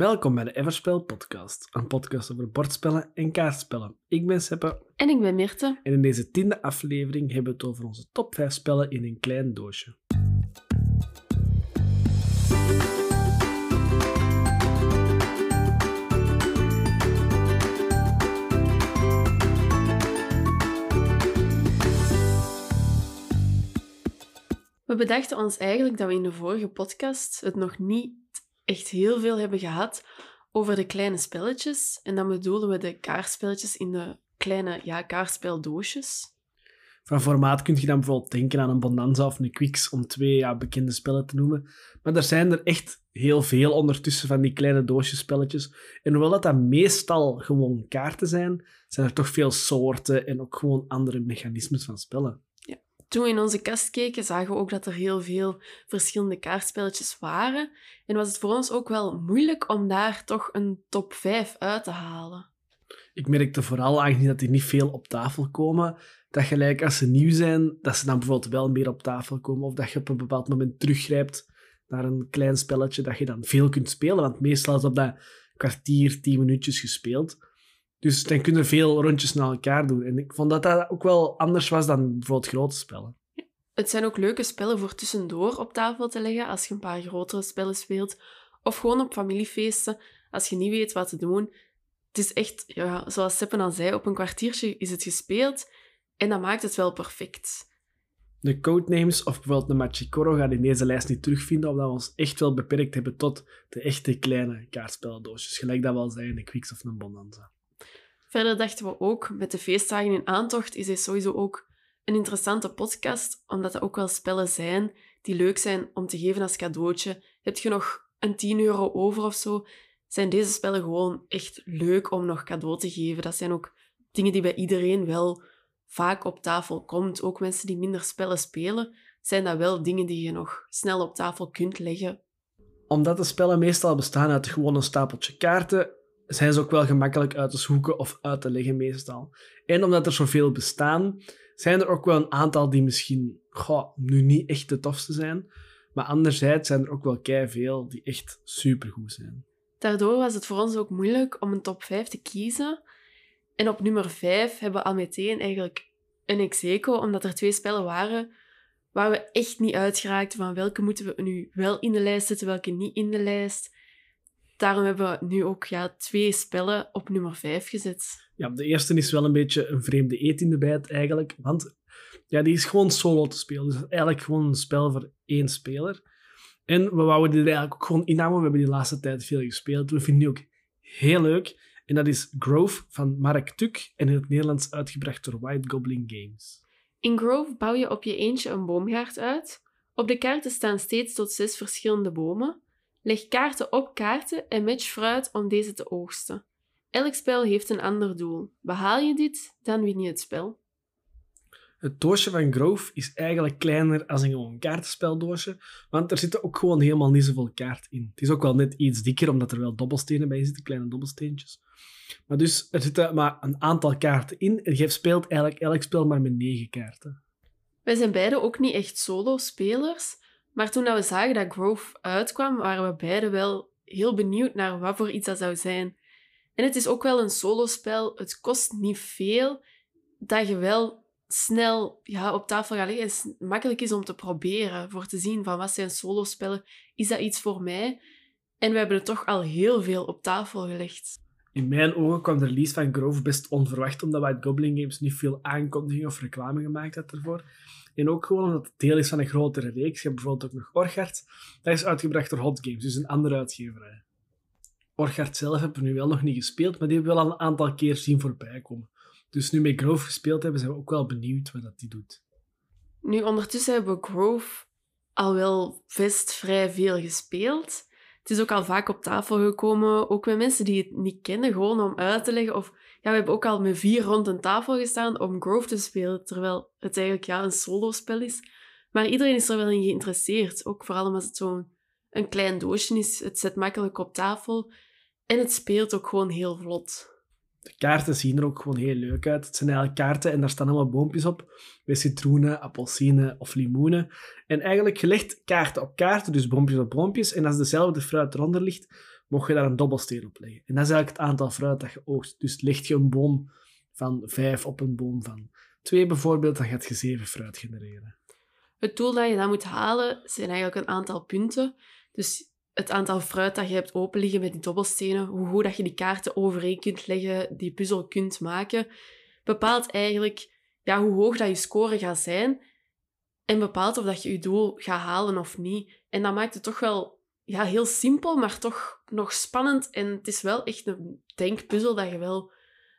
Welkom bij de Everspel podcast, een podcast over bordspellen en kaartspellen. Ik ben Seppe En ik ben Mirte. en in deze tiende aflevering hebben we het over onze top 5 spellen in een klein doosje. We bedachten ons eigenlijk dat we in de vorige podcast het nog niet echt heel veel hebben gehad over de kleine spelletjes. En dan bedoelen we de kaartspelletjes in de kleine ja, kaartspeldoosjes. Van formaat kun je dan bijvoorbeeld denken aan een Bonanza of een Quicks, om twee ja, bekende spellen te noemen. Maar er zijn er echt heel veel ondertussen van die kleine doosjespelletjes. En hoewel dat, dat meestal gewoon kaarten zijn, zijn er toch veel soorten en ook gewoon andere mechanismes van spellen. Toen we in onze kast keken, zagen we ook dat er heel veel verschillende kaartspelletjes waren. En was het voor ons ook wel moeilijk om daar toch een top 5 uit te halen. Ik merkte vooral, aangezien dat die niet veel op tafel komen, dat gelijk als ze nieuw zijn, dat ze dan bijvoorbeeld wel meer op tafel komen. Of dat je op een bepaald moment teruggrijpt naar een klein spelletje dat je dan veel kunt spelen. Want meestal is op dat kwartier, tien minuutjes gespeeld. Dus dan kun je veel rondjes naar elkaar doen. En ik vond dat dat ook wel anders was dan bijvoorbeeld grote spellen. Het zijn ook leuke spellen voor tussendoor op tafel te leggen als je een paar grotere spellen speelt. Of gewoon op familiefeesten als je niet weet wat te doen. Het is echt, ja, zoals Seppen al zei, op een kwartiertje is het gespeeld. En dat maakt het wel perfect. De codenames of bijvoorbeeld de Machikoro gaat in deze lijst niet terugvinden, omdat we ons echt wel beperkt hebben tot de echte kleine kaartspellendoosjes. Gelijk dat we al zeiden, de Quicks of een Bonanza. Verder dachten we ook, met de feestdagen in aantocht is dit sowieso ook een interessante podcast, omdat er ook wel spellen zijn die leuk zijn om te geven als cadeautje. Heb je nog een 10 euro over of zo, zijn deze spellen gewoon echt leuk om nog cadeau te geven. Dat zijn ook dingen die bij iedereen wel vaak op tafel komt. Ook mensen die minder spellen spelen, zijn dat wel dingen die je nog snel op tafel kunt leggen. Omdat de spellen meestal bestaan uit gewoon een stapeltje kaarten, zijn ze ook wel gemakkelijk uit te zoeken of uit te leggen meestal. En omdat er zoveel bestaan, zijn er ook wel een aantal die misschien nu niet echt de tofste zijn. Maar anderzijds zijn er ook wel veel die echt supergoed zijn. Daardoor was het voor ons ook moeilijk om een top 5 te kiezen. En op nummer 5 hebben we al meteen eigenlijk een execo, omdat er twee spellen waren waar we echt niet uitgeraakten van welke moeten we nu wel in de lijst zetten, welke niet in de lijst. Daarom hebben we nu ook ja, twee spellen op nummer 5 gezet. Ja, de eerste is wel een beetje een vreemde eet in de bijt eigenlijk, want ja, die is gewoon solo te spelen. Dus eigenlijk gewoon een spel voor één speler. En we wouden die er eigenlijk ook gewoon inhouden. We hebben die laatste tijd veel gespeeld. We vinden die ook heel leuk. En dat is Grove van Mark Tuk en in het Nederlands uitgebracht door White Goblin Games. In Grove bouw je op je eentje een boomgaard uit. Op de kaarten staan steeds tot zes verschillende bomen. Leg kaarten op kaarten en match fruit om deze te oogsten. Elk spel heeft een ander doel. Behaal je dit, dan win je het spel. Het doosje van Grove is eigenlijk kleiner als een gewoon kaartenspeldoosje, want er zitten ook gewoon helemaal niet zoveel kaart in. Het is ook wel net iets dikker, omdat er wel dobbelstenen bij zitten, kleine dobbelsteentjes. Maar dus, er zitten maar een aantal kaarten in en je speelt eigenlijk elk spel maar met negen kaarten. Wij zijn beide ook niet echt solo-spelers, maar toen we zagen dat Grove uitkwam, waren we beide wel heel benieuwd naar wat voor iets dat zou zijn. En het is ook wel een solospel. Het kost niet veel, dat je wel snel ja, op tafel gaat leggen. Het makkelijk is om te proberen, voor te zien van wat zijn solospellen. Is dat iets voor mij? En we hebben er toch al heel veel op tafel gelegd. In mijn ogen kwam de release van Grove best onverwacht, omdat White Goblin Games niet veel aankondiging of reclame gemaakt had ervoor. En ook gewoon omdat het deel is van een grotere reeks. Je hebt bijvoorbeeld ook nog Orchard. Dat is uitgebracht door Hot Games, dus een andere uitgeverij. Orchard zelf hebben we nu wel nog niet gespeeld, maar die hebben we wel een aantal keer zien voorbij komen. Dus nu met Grove gespeeld hebben, zijn we ook wel benieuwd wat dat die doet. Nu, ondertussen hebben we Grove al wel best vrij veel gespeeld. Het is ook al vaak op tafel gekomen, ook met mensen die het niet kennen, gewoon om uit te leggen. Of ja, we hebben ook al met vier rond een tafel gestaan om Grove te spelen, terwijl het eigenlijk ja, een solo-spel is. Maar iedereen is er wel in geïnteresseerd, ook vooral omdat het zo'n een klein doosje is. Het zet makkelijk op tafel en het speelt ook gewoon heel vlot. De kaarten zien er ook gewoon heel leuk uit. Het zijn eigenlijk kaarten en daar staan allemaal boompjes op. Met citroenen, appelsine of limoenen. En eigenlijk gelegd kaarten op kaarten, dus boompjes op boompjes. En als dezelfde fruit eronder ligt, mocht je daar een dobbelsteen op leggen. En dat is eigenlijk het aantal fruit dat je oogst. Dus leg je een boom van vijf op een boom van twee bijvoorbeeld, dan gaat je zeven fruit genereren. Het doel dat je dan moet halen zijn eigenlijk een aantal punten. Dus het aantal fruit dat je hebt open liggen met die dobbelstenen, hoe goed dat je die kaarten overeen kunt leggen, die puzzel kunt maken, bepaalt eigenlijk ja, hoe hoog dat je score gaat zijn en bepaalt of dat je je doel gaat halen of niet. En dat maakt het toch wel ja, heel simpel, maar toch nog spannend. En het is wel echt een denkpuzzel dat je wel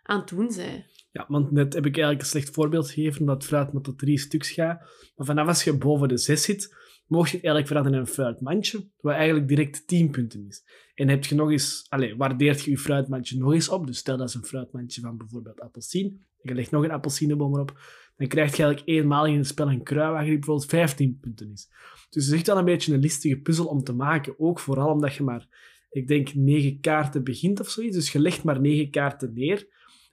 aan het doen bent. Ja, want net heb ik eigenlijk een slecht voorbeeld gegeven, het fruit maar tot drie stuks gaat. Maar vanaf als je boven de zes zit, mocht je het eigenlijk veranderen in een fruitmandje, wat eigenlijk direct 10 punten is. En heb je nog eens, allez, waardeert je je fruitmandje nog eens op, dus stel dat is een fruitmandje van bijvoorbeeld appelsien, en je legt nog een appelsieneboom erop, dan krijg je eigenlijk eenmaal in het spel een kruiwagen die bijvoorbeeld 15 punten is. Dus het is echt wel een beetje een listige puzzel om te maken, ook vooral omdat je maar, ik denk, 9 kaarten begint of zoiets, dus je legt maar 9 kaarten neer,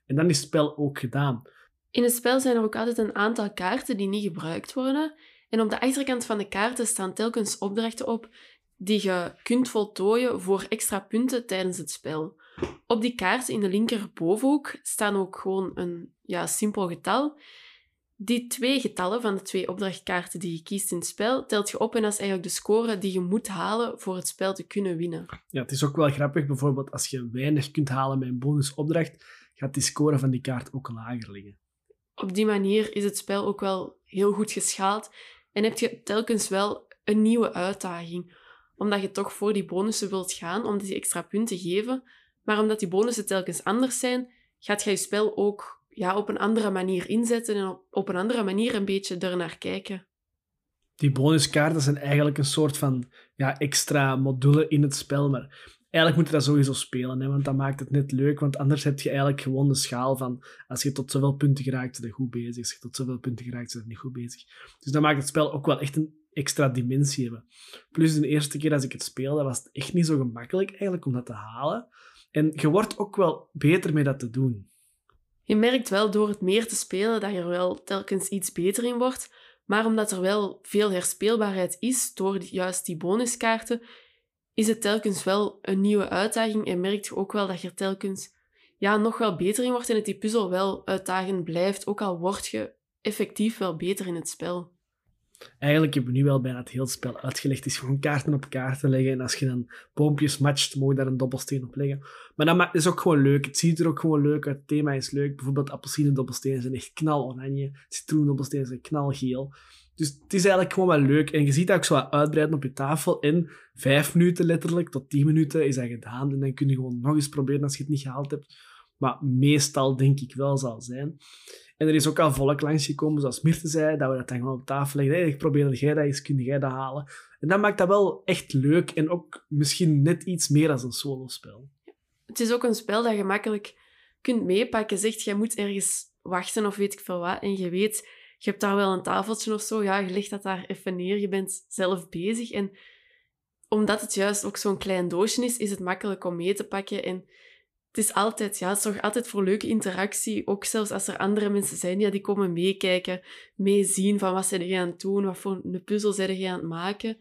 en dan is het spel ook gedaan. In het spel zijn er ook altijd een aantal kaarten die niet gebruikt worden, en op de achterkant van de kaarten staan telkens opdrachten op die je kunt voltooien voor extra punten tijdens het spel. Op die kaart in de linkerbovenhoek staan ook gewoon een ja, simpel getal. Die twee getallen van de twee opdrachtkaarten die je kiest in het spel, telt je op en dat is eigenlijk de score die je moet halen voor het spel te kunnen winnen. Ja, het is ook wel grappig, bijvoorbeeld als je weinig kunt halen met een bonusopdracht, gaat die score van die kaart ook lager liggen. Op die manier is het spel ook wel heel goed geschaald en heb je telkens wel een nieuwe uitdaging. Omdat je toch voor die bonussen wilt gaan, om die extra punten te geven. Maar omdat die bonussen telkens anders zijn, gaat je je spel ook ja, op een andere manier inzetten en op, op een andere manier een beetje ernaar kijken. Die bonuskaarten zijn eigenlijk een soort van ja, extra module in het spel, maar eigenlijk moet je dat sowieso spelen, hè, want dat maakt het net leuk. Want anders heb je eigenlijk gewoon de schaal van als je tot zoveel punten geraakt, ben je goed bezig. Als je tot zoveel punten geraakt, ben je niet goed bezig. Dus dat maakt het spel ook wel echt een extra dimensie hebben. Plus de eerste keer als ik het speelde, was het echt niet zo gemakkelijk eigenlijk om dat te halen. En je wordt ook wel beter met dat te doen. Je merkt wel door het meer te spelen dat je er wel telkens iets beter in wordt. Maar omdat er wel veel herspeelbaarheid is door juist die bonuskaarten, is het telkens wel een nieuwe uitdaging en merkt je ook wel dat je er telkens ja, nog wel beter in wordt en dat die puzzel wel uitdagend blijft, ook al word je effectief wel beter in het spel. Eigenlijk hebben we nu wel bijna het hele spel uitgelegd. Het is gewoon kaarten op kaarten leggen. En als je dan boompjes matcht, moet je daar een dobbelsteen op leggen. Maar dat is ook gewoon leuk. Het ziet er ook gewoon leuk uit. Het thema is leuk. Bijvoorbeeld appelsine dobbelstenen zijn echt knal oranje. Citroen dobbelstenen zijn knalgeel. Dus het is eigenlijk gewoon wel leuk. En je ziet dat ook zo uitbreiden op je tafel. In vijf minuten letterlijk, tot tien minuten is dat gedaan. En dan kun je gewoon nog eens proberen als je het niet gehaald hebt. Maar meestal denk ik wel zal zijn. En er is ook al volk langsgekomen, zoals Mirte zei, dat we dat dan gewoon op tafel leggen. Ik probeer jij dat eens, kun jij dat halen? En dat maakt dat wel echt leuk en ook misschien net iets meer als een solospel. Het is ook een spel dat je makkelijk kunt meepakken. Zegt, jij moet ergens wachten of weet ik veel wat. En je weet, je hebt daar wel een tafeltje of zo. Ja, je legt dat daar even neer. Je bent zelf bezig. En omdat het juist ook zo'n klein doosje is, is het makkelijk om mee te pakken. En het is altijd, ja, zorgt altijd voor leuke interactie. Ook zelfs als er andere mensen zijn ja, die komen meekijken, meezien van wat ze aan het doen, wat voor een puzzel ze aan het maken.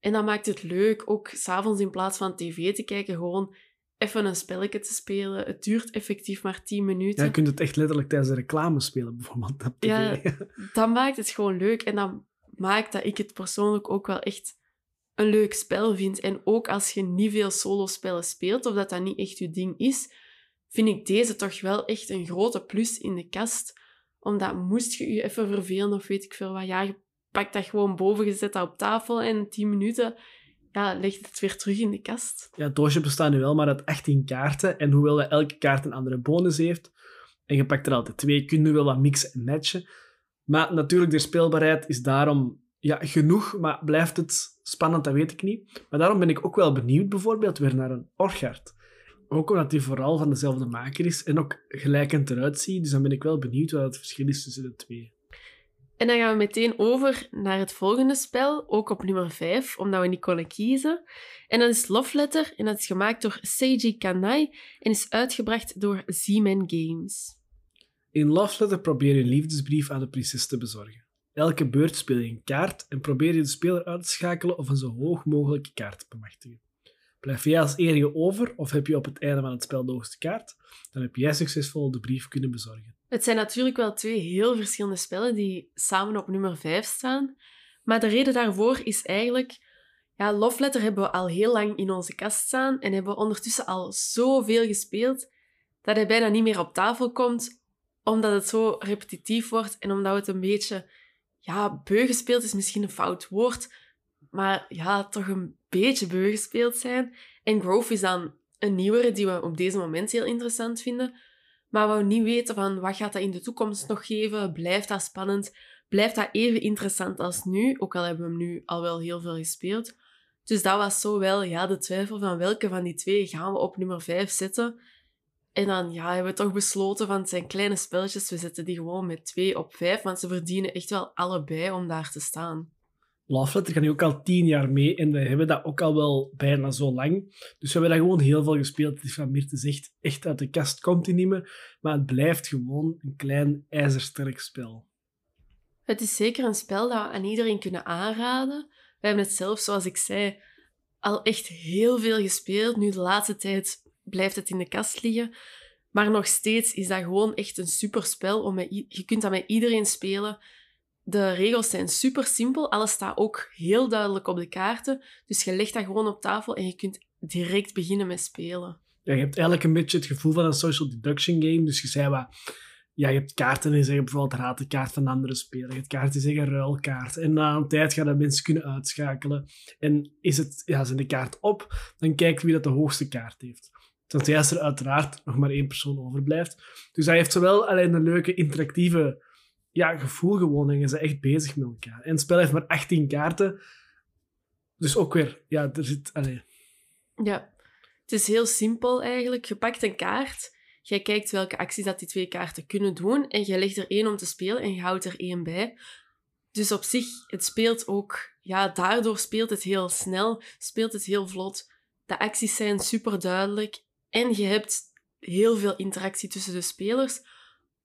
En dat maakt het leuk, ook s'avonds in plaats van tv te kijken, gewoon even een spelletje te spelen. Het duurt effectief maar 10 minuten. Ja, je kunt het echt letterlijk tijdens de reclame spelen, bijvoorbeeld op. Ja, dat maakt het gewoon leuk. En dat maakt dat ik het persoonlijk ook wel echt een leuk spel vind. En ook als je niet veel solo-spellen speelt, of dat dat niet echt je ding is, vind ik deze toch wel echt een grote plus in de kast. Omdat moest je je even vervelen of weet ik veel wat, ja, je pakt dat gewoon boven, gezet dat op tafel en 10 minuten ja, legt het weer terug in de kast. Ja, het doosje bestaat nu wel maar uit 18 kaarten. En hoewel elke kaart een andere bonus heeft, en je pakt er altijd twee, kun je wel wat mixen en matchen. Maar natuurlijk, de speelbaarheid is daarom ja, genoeg, maar blijft het spannend, dat weet ik niet. Maar daarom ben ik ook wel benieuwd bijvoorbeeld weer naar een Orchard. Ook omdat die vooral van dezelfde maker is en ook gelijkend eruit ziet. Dus dan ben ik wel benieuwd wat het verschil is tussen de twee. En dan gaan we meteen over naar het volgende spel, ook op nummer 5, omdat we niet konden kiezen. En dat is Love Letter en dat is gemaakt door Seiji Kanai en is uitgebracht door Z-Man Games. In Love Letter probeer je een liefdesbrief aan de prinses te bezorgen. Elke beurt speel je een kaart en probeer je de speler uit te schakelen of een zo hoog mogelijke kaart te bemachtigen. Blijf jij als enige over of heb je op het einde van het spel de hoogste kaart? Dan heb jij succesvol de brief kunnen bezorgen. Het zijn natuurlijk wel twee heel verschillende spellen die samen op nummer 5 staan. Maar de reden daarvoor is eigenlijk... Ja, Love Letter hebben we al heel lang in onze kast staan en hebben we ondertussen al zoveel gespeeld dat hij bijna niet meer op tafel komt, omdat het zo repetitief wordt en omdat het een beetje... Ja, beu gespeeld is misschien een fout woord, maar ja, toch een beetje beu gespeeld zijn. En Grove is dan een nieuwere die we op deze moment heel interessant vinden. Maar we niet weten van wat gaat dat in de toekomst nog geven. Blijft dat spannend? Blijft dat even interessant als nu? Ook al hebben we hem nu al wel heel veel gespeeld. Dus dat was zo wel ja, de twijfel van welke van die twee gaan we op nummer 5 zetten. En dan ja, hebben we toch besloten van het zijn kleine spelletjes. We zetten die gewoon met twee op vijf, want ze verdienen echt wel allebei om daar te staan. Love Letter gaat nu ook al tien jaar mee en we hebben dat ook al wel bijna zo lang. Dus we hebben dat gewoon heel veel gespeeld. Het is van Mirte zegt, echt uit de kast komt hij niet meer. Maar het blijft gewoon een klein ijzersterk spel. Het is zeker een spel dat we aan iedereen kunnen aanraden. We hebben het zelf, zoals ik zei, al echt heel veel gespeeld. Nu de laatste tijd blijft het in de kast liggen. Maar nog steeds is dat gewoon echt een super spel. Om met, je kunt dat met iedereen spelen. De regels zijn super simpel. Alles staat ook heel duidelijk op de kaarten. Dus je legt dat gewoon op tafel en je kunt direct beginnen met spelen. Je hebt eigenlijk een beetje het gevoel van een social deduction game. Dus je zei wat... Ja, je hebt kaarten en zeggen bijvoorbeeld raad de kaart van andere speler. Je hebt kaarten die zeggen ruilkaart. En na een tijd gaan dat mensen kunnen uitschakelen. En is het, ja, zijn de kaart op, dan kijkt wie dat de hoogste kaart heeft. Tenzij er uiteraard nog maar één persoon overblijft. Dus hij heeft zowel alleen een leuke interactieve ja, gevoel gewoon en bent echt bezig met elkaar. En het spel heeft maar 18 kaarten. Dus ook weer, ja, er zit... Allez. Ja, het is heel simpel eigenlijk. Je pakt een kaart, jij kijkt welke acties dat die twee kaarten kunnen doen en je legt er één om te spelen en je houdt er één bij. Dus op zich, het speelt ook... Ja, daardoor speelt het heel snel, speelt het heel vlot. De acties zijn super duidelijk en je hebt heel veel interactie tussen de spelers,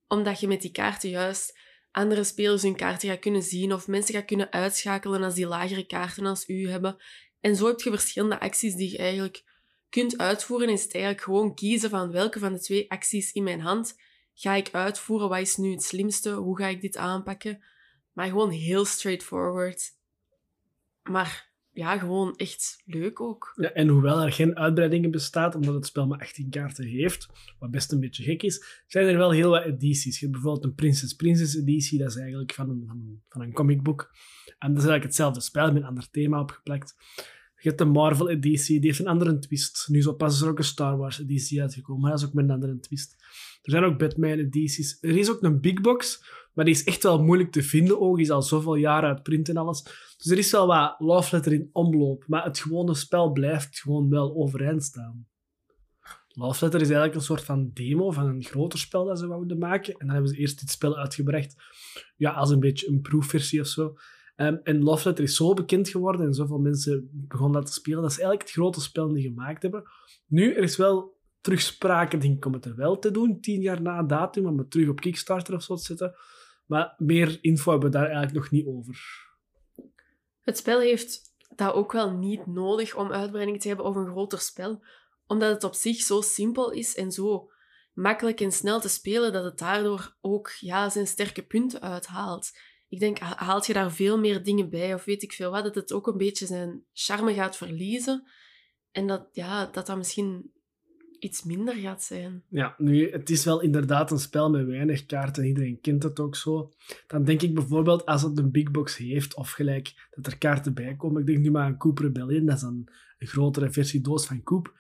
omdat je met die kaarten juist andere spelers hun kaarten gaat kunnen zien of mensen gaat kunnen uitschakelen als die lagere kaarten als u hebben. En zo heb je verschillende acties die je eigenlijk kunt uitvoeren. En is het eigenlijk gewoon kiezen van welke van de twee acties in mijn hand ga ik uitvoeren. Wat is nu het slimste? Hoe ga ik dit aanpakken? Maar gewoon heel straightforward. Maar ja, gewoon echt leuk ook. Ja, en hoewel er geen uitbreidingen bestaat, omdat het spel maar 18 kaarten heeft, wat best een beetje gek is, zijn er wel heel wat edities. Je hebt bijvoorbeeld een Princess Princess editie, dat is eigenlijk van een, van, een comicboek. En dat is eigenlijk hetzelfde spel met een ander thema opgeplakt. Je hebt de Marvel editie, die heeft een andere twist. Nu zo pas is er ook een Star Wars editie uitgekomen, maar dat is ook met een andere twist. Er zijn ook Batman edities. Er is ook een big box, maar die is echt wel moeilijk te vinden ook. Die is al zoveel jaren uit print en alles. Dus er is wel wat love letter in omloop. Maar het gewone spel blijft gewoon wel overeind staan. Love Letter is eigenlijk een soort van demo van een groter spel dat ze wouden maken. En dan hebben ze eerst dit spel uitgebracht ja, als een beetje een proefversie of zo. Um, en Love Letter is zo bekend geworden en zoveel mensen begonnen dat te spelen. Dat is eigenlijk het grote spel die gemaakt hebben. Nu, er is wel terug sprake, denk ik, om het er wel te doen, tien jaar na datum, om het terug op Kickstarter of zo te zetten. Maar meer info hebben we daar eigenlijk nog niet over. Het spel heeft dat ook wel niet nodig om uitbreiding te hebben of een groter spel, omdat het op zich zo simpel is en zo makkelijk en snel te spelen dat het daardoor ook ja, zijn sterke punten uithaalt. Ik denk, haalt je daar veel meer dingen bij of weet ik veel wat, dat het ook een beetje zijn charme gaat verliezen. En dat ja, dat, dat misschien iets minder gaat zijn. Ja, nu, het is wel inderdaad een spel met weinig kaarten. Iedereen kent het ook zo. Dan denk ik bijvoorbeeld als het een big box heeft, of gelijk dat er kaarten bij komen. Ik denk nu maar aan Coop Rebellion, dat is een, grotere versie doos van Coop.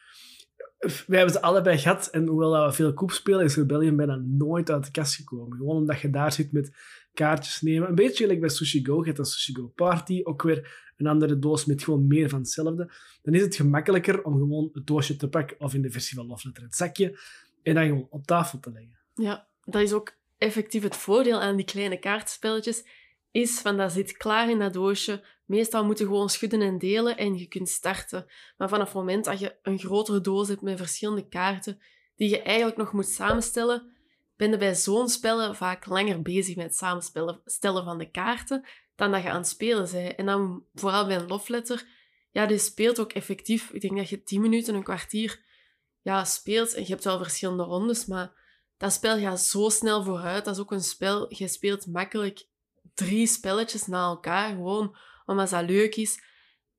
Wij hebben ze allebei gehad en hoewel we veel Coop spelen, is Rebellion bijna nooit uit de kast gekomen. Gewoon omdat je daar zit met kaartjes nemen. Een beetje gelijk bij Sushi Go. Je hebt een Sushi Go Party, ook weer een andere doos met gewoon meer van hetzelfde. Dan is het gemakkelijker om gewoon het doosje te pakken of in de versie van Love Letter het zakje en dan gewoon op tafel te leggen. Ja, dat is ook effectief het voordeel aan die kleine kaartspelletjes. Is van dat zit klaar in dat doosje. Meestal moet je gewoon schudden en delen en je kunt starten. Maar vanaf het moment dat je een grotere doos hebt met verschillende kaarten, die je eigenlijk nog moet samenstellen, ben je bij zo'n spellen vaak langer bezig met het samenstellen van de kaarten dan dat je aan het spelen bent. En dan vooral bij een love letter, ja, die speelt ook effectief. Ik denk dat je tien minuten, een kwartier ja, speelt. En je hebt wel verschillende rondes, maar dat spel gaat zo snel vooruit. Dat is ook een spel, je speelt makkelijk drie spelletjes na elkaar, gewoon omdat dat leuk is.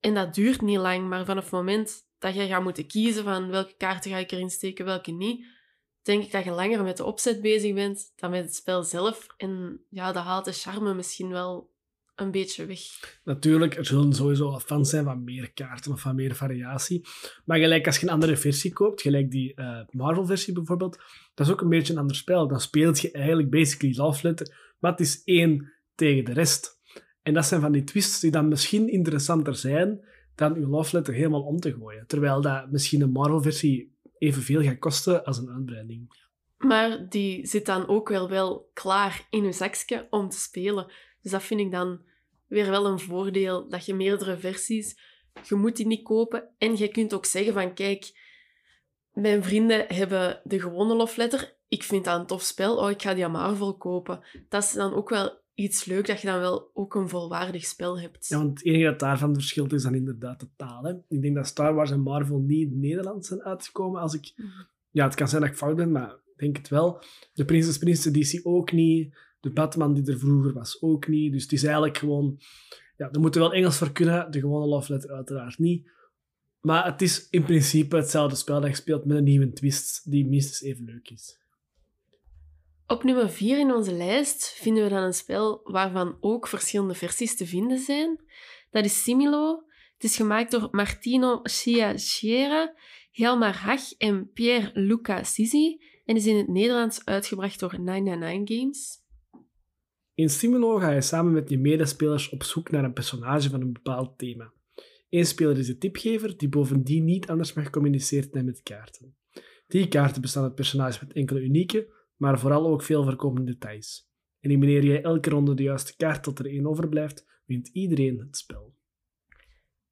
En dat duurt niet lang, maar vanaf het moment dat je gaat moeten kiezen van welke kaarten ga ik erin steken, welke niet, denk ik dat je langer met de opzet bezig bent dan met het spel zelf. En ja, dat haalt de charme misschien wel een beetje weg. Natuurlijk, er zullen sowieso fans zijn van meer kaarten of van meer variatie. Maar gelijk als je een andere versie koopt, gelijk die uh, Marvel-versie bijvoorbeeld, dat is ook een beetje een ander spel. Dan speelt je eigenlijk basically Love Letter, maar het is één tegen de rest. En dat zijn van die twists die dan misschien interessanter zijn dan uw Love Letter helemaal om te gooien. Terwijl dat misschien een Marvel-versie evenveel gaat kosten als een uitbreiding. Maar die zit dan ook wel, wel klaar in uw zakje om te spelen. Dus dat vind ik dan weer wel een voordeel, dat je meerdere versies... Je moet die niet kopen. En je kunt ook zeggen van, kijk, mijn vrienden hebben de gewone love letter. Ik vind dat een tof spel. Oh, ik ga die aan Marvel kopen. Dat is dan ook wel iets leuk dat je dan wel ook een volwaardig spel hebt. Ja, want het enige dat daarvan verschilt is dan inderdaad de taal. Hè? Ik denk dat Star Wars en Marvel niet in Nederland zijn uitgekomen. Als ik... Mhm. Ja, het kan zijn dat ik fout ben, maar ik denk het wel. De Prinses Prinsen DC ook niet. De Batman die er vroeger was ook niet. Dus het is eigenlijk gewoon... Ja, er moeten wel Engels voor kunnen. De gewone love letter uiteraard niet. Maar het is in principe hetzelfde spel dat je speelt met een nieuwe twist die minstens even leuk is. Op nummer 4 in onze lijst vinden we dan een spel waarvan ook verschillende versies te vinden zijn. Dat is Similo. Het is gemaakt door Martino Sciasciera, Helmar Hach en Pierre Luca Sisi en is in het Nederlands uitgebracht door 999 Games. In Similo ga je samen met je medespelers op zoek naar een personage van een bepaald thema. Eén speler is de tipgever, die bovendien niet anders mag communiceren dan met kaarten. Die kaarten bestaan uit personages met enkele unieke, maar vooral ook veel voorkomende details. Elimineer jij elke ronde de juiste kaart tot er één overblijft, wint iedereen het spel.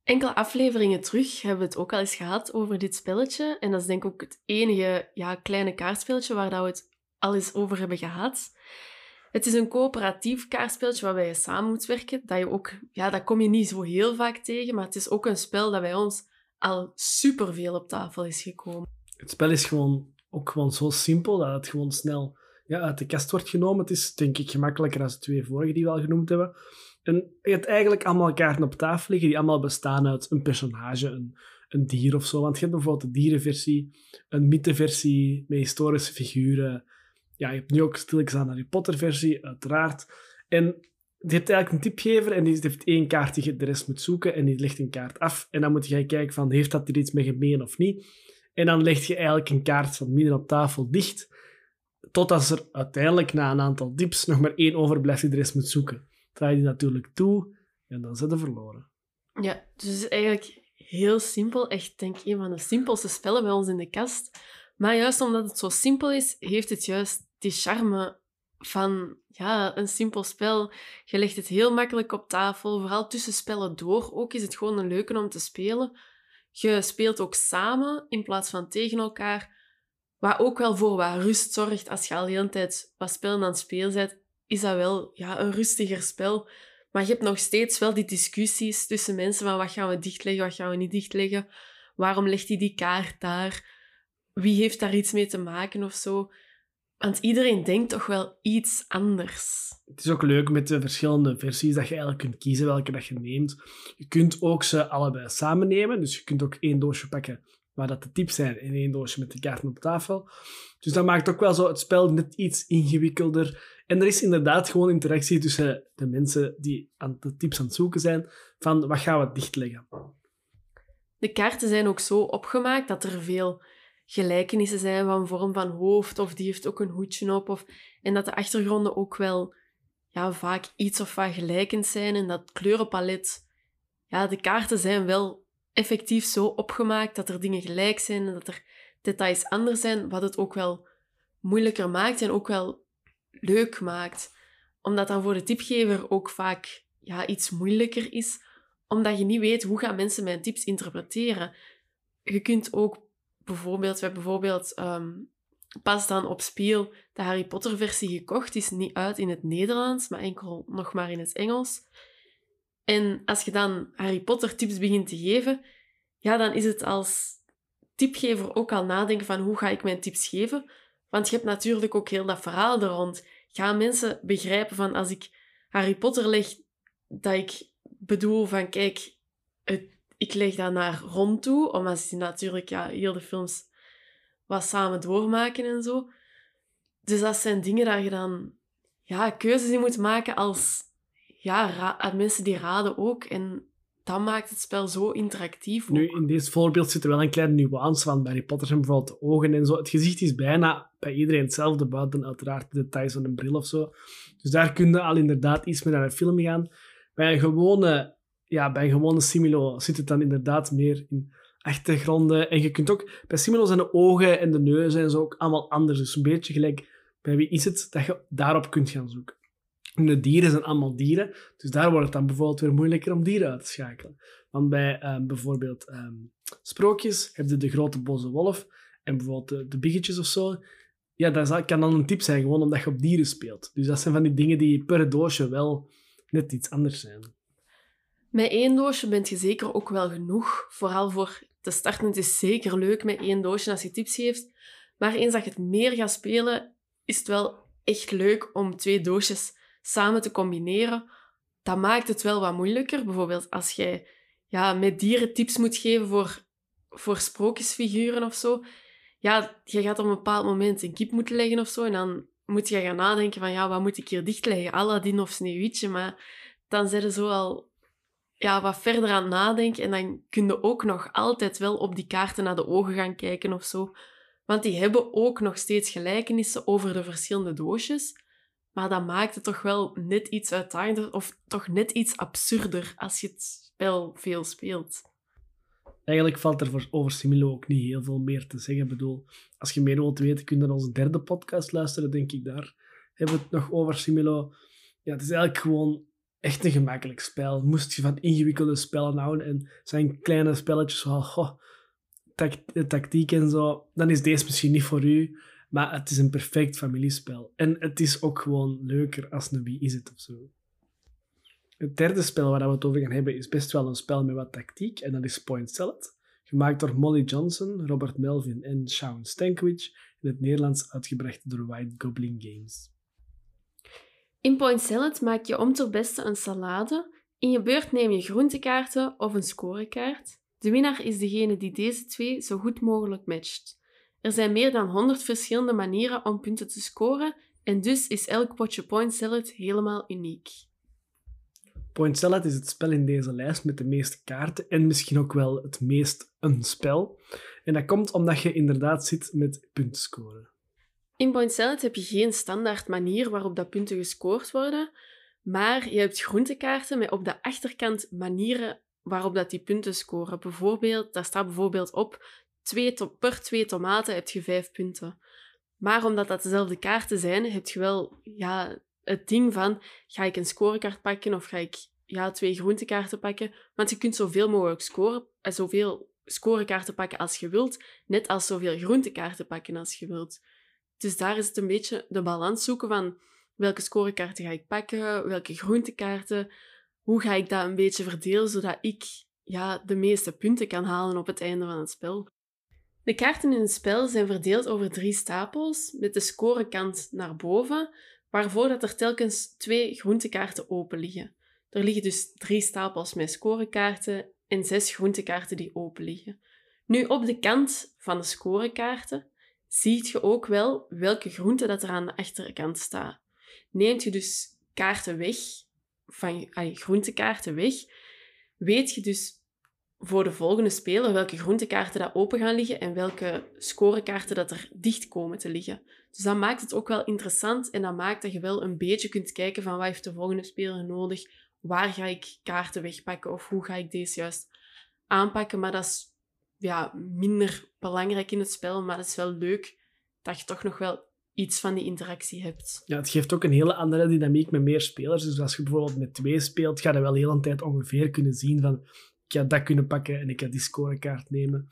Enkele afleveringen terug hebben we het ook al eens gehad over dit spelletje. En dat is denk ik ook het enige ja, kleine kaartspelletje waar we het al eens over hebben gehad. Het is een coöperatief kaartspelletje waarbij je samen moet werken. Dat, je ook, ja, dat kom je niet zo heel vaak tegen, maar het is ook een spel dat bij ons al superveel op tafel is gekomen. Het spel is gewoon ook gewoon zo simpel dat het gewoon snel ja, uit de kast wordt genomen. Het is denk ik gemakkelijker dan de twee vorige die we al genoemd hebben. En je hebt eigenlijk allemaal kaarten op tafel liggen die allemaal bestaan uit een personage, een, een dier of zo. Want je hebt bijvoorbeeld de dierenversie, een mytheversie met historische figuren. Ja, je hebt nu ook stilletjes aan de Harry Potter versie, uiteraard. En je hebt eigenlijk een tipgever en die heeft één kaart die je de rest moet zoeken en die legt een kaart af. En dan moet je kijken van, heeft dat er iets mee gemeen of niet? En dan leg je eigenlijk een kaart van midden op tafel dicht, totdat er uiteindelijk na een aantal dips nog maar één overblijft die moet zoeken. Draai je die natuurlijk toe en dan zit je verloren. Ja, dus het is eigenlijk heel simpel. Echt, denk ik, een van de simpelste spellen bij ons in de kast. Maar juist omdat het zo simpel is, heeft het juist die charme van ja, een simpel spel. Je legt het heel makkelijk op tafel, vooral tussen spellen door. Ook is het gewoon een leuke om te spelen. Je speelt ook samen in plaats van tegen elkaar. Wat ook wel voor wat rust zorgt als je al de hele tijd wat spellen aan het spelen bent, is dat wel ja, een rustiger spel. Maar je hebt nog steeds wel die discussies tussen mensen van wat gaan we dichtleggen, wat gaan we niet dichtleggen. Waarom legt hij die kaart daar? Wie heeft daar iets mee te maken of zo? Want iedereen denkt toch wel iets anders. Het is ook leuk met de verschillende versies dat je eigenlijk kunt kiezen welke dat je neemt. Je kunt ook ze allebei samen nemen. Dus je kunt ook één doosje pakken waar dat de tips zijn en één doosje met de kaarten op tafel. Dus dat maakt ook wel zo het spel net iets ingewikkelder. En er is inderdaad gewoon interactie tussen de mensen die aan de tips aan het zoeken zijn van wat gaan we dichtleggen. De kaarten zijn ook zo opgemaakt dat er veel gelijkenissen zijn van vorm van hoofd, of die heeft ook een hoedje op. Of, en dat de achtergronden ook wel ja, vaak iets of wat gelijkend zijn. En dat kleurenpalet, ja, de kaarten zijn wel effectief zo opgemaakt dat er dingen gelijk zijn en dat er details anders zijn, wat het ook wel moeilijker maakt en ook wel leuk maakt. Omdat dan voor de tipgever ook vaak ja, iets moeilijker is, omdat je niet weet hoe gaan mensen mijn tips interpreteren. Je kunt ook bijvoorbeeld, we hebben bijvoorbeeld um, pas dan op Spiel de Harry Potter versie gekocht. Die is niet uit in het Nederlands, maar enkel nog maar in het Engels. En als je dan Harry Potter tips begint te geven, ja, dan is het als tipgever ook al nadenken van hoe ga ik mijn tips geven. Want je hebt natuurlijk ook heel dat verhaal er rond. Gaan mensen begrijpen van als ik Harry Potter leg, dat ik bedoel van kijk, het, ik leg dat naar rond toe, omdat ze natuurlijk ja, heel de films wat samen doormaken en zo. Dus dat zijn dingen dat je dan ja, keuzes in moet maken als ja, mensen die raden ook. En dat maakt het spel zo interactief. Nu, in dit voorbeeld zit er wel een kleine nuance van. Bij Harry Potter zijn bijvoorbeeld de ogen en zo. Het gezicht is bijna bij iedereen hetzelfde, buiten uiteraard de details van een bril of zo. Dus daar kun je al inderdaad iets meer naar een film gaan. Bij een gewone, ja, bij gewone Similo zit het dan inderdaad meer in achtergronden. En je kunt ook... Bij Similo zijn de ogen en de neus en zo ook allemaal anders. Dus een beetje gelijk bij wie is het dat je daarop kunt gaan zoeken. de dieren zijn allemaal dieren, dus daar wordt het dan bijvoorbeeld weer moeilijker om dieren uit te schakelen. Want bij um, bijvoorbeeld um, sprookjes heb je de grote boze wolf en bijvoorbeeld de, de biggetjes of zo. Ja, dat kan dan een tip zijn, gewoon omdat je op dieren speelt. Dus dat zijn van die dingen die per doosje wel net iets anders zijn. Met één doosje bent je zeker ook wel genoeg. Vooral voor te starten. Het is zeker leuk met één doosje als je tips geeft. Maar eens dat je het meer gaat spelen, is het wel echt leuk om twee doosjes samen te combineren. Dat maakt het wel wat moeilijker. Bijvoorbeeld als jij ja, met dieren tips moet geven voor, voor sprookjesfiguren of zo. Ja, je gaat op een bepaald moment een kip moeten leggen of zo. En dan moet je gaan nadenken van, ja, wat moet ik hier dichtleggen? Aladdin of Sneeuwwitje? Maar dan zijn ze zo al ja, wat verder aan nadenken. En dan kun je ook nog altijd wel op die kaarten naar de ogen gaan kijken of zo. Want die hebben ook nog steeds gelijkenissen over de verschillende doosjes. Maar dat maakt het toch wel net iets uitdagender of toch net iets absurder als je het spel veel speelt. Eigenlijk valt er over Similo ook niet heel veel meer te zeggen. Ik bedoel, als je meer wilt weten, kun je naar onze derde podcast luisteren, denk ik. Daar hebben we het nog over Similo. Ja, het is eigenlijk gewoon echt een gemakkelijk spel. Moest je van ingewikkelde spellen houden en zijn kleine spelletjes zoals tactiek en zo, dan is deze misschien niet voor u. Maar het is een perfect familiespel. En het is ook gewoon leuker als een Wie is het of zo. Het derde spel waar we het over gaan hebben is best wel een spel met wat tactiek. En dat is Point Salad. Gemaakt door Molly Johnson, Robert Melvin en Shaun Stankiewicz. In het Nederlands uitgebracht door White Goblin Games. In Point Salad maak je om ter beste een salade. In je beurt neem je groentekaarten of een scorekaart. De winnaar is degene die deze twee zo goed mogelijk matcht. Er zijn meer dan 100 verschillende manieren om punten te scoren en dus is elk potje Point Salad helemaal uniek. Point Salad is het spel in deze lijst met de meeste kaarten en misschien ook wel het meest een spel. En dat komt omdat je inderdaad zit met punten scoren. In Point Salad heb je geen standaard manier waarop dat punten gescoord worden, maar je hebt groentekaarten met op de achterkant manieren waarop dat die punten scoren. Bijvoorbeeld, daar staat bijvoorbeeld op, twee per twee tomaten heb je vijf punten. Maar omdat dat dezelfde kaarten zijn, heb je wel ja, het ding van, ga ik een scorekaart pakken of ga ik ja, twee groentekaarten pakken? Want je kunt zoveel mogelijk scoren, en eh, zoveel scorekaarten pakken als je wilt, net als zoveel groentekaarten pakken als je wilt. Dus daar is het een beetje de balans zoeken van welke scorekaarten ga ik pakken, welke groentekaarten, hoe ga ik dat een beetje verdelen zodat ik ja, de meeste punten kan halen op het einde van het spel. De kaarten in het spel zijn verdeeld over drie stapels met de scorekant naar boven, waarvoor dat er telkens twee groentekaarten open liggen. Er liggen dus drie stapels met scorekaarten en zes groentekaarten die open liggen. Nu, op de kant van de scorekaarten ziet je ook wel welke groente dat er aan de achterkant staat. Neemt je dus kaarten weg, van je groentekaarten weg, weet je dus voor de volgende speler welke groentekaarten dat open gaan liggen en welke scorekaarten dat er dicht komen te liggen. Dus dat maakt het ook wel interessant en dat maakt dat je wel een beetje kunt kijken van wat heeft de volgende speler nodig, waar ga ik kaarten wegpakken of hoe ga ik deze juist aanpakken. Maar dat is ja, minder belangrijk in het spel, maar het is wel leuk dat je toch nog wel iets van die interactie hebt. Ja, het geeft ook een hele andere dynamiek met meer spelers. Dus als je bijvoorbeeld met twee speelt, ga je wel heel een tijd ongeveer kunnen zien van ik ga dat kunnen pakken en ik ga die scorekaart nemen.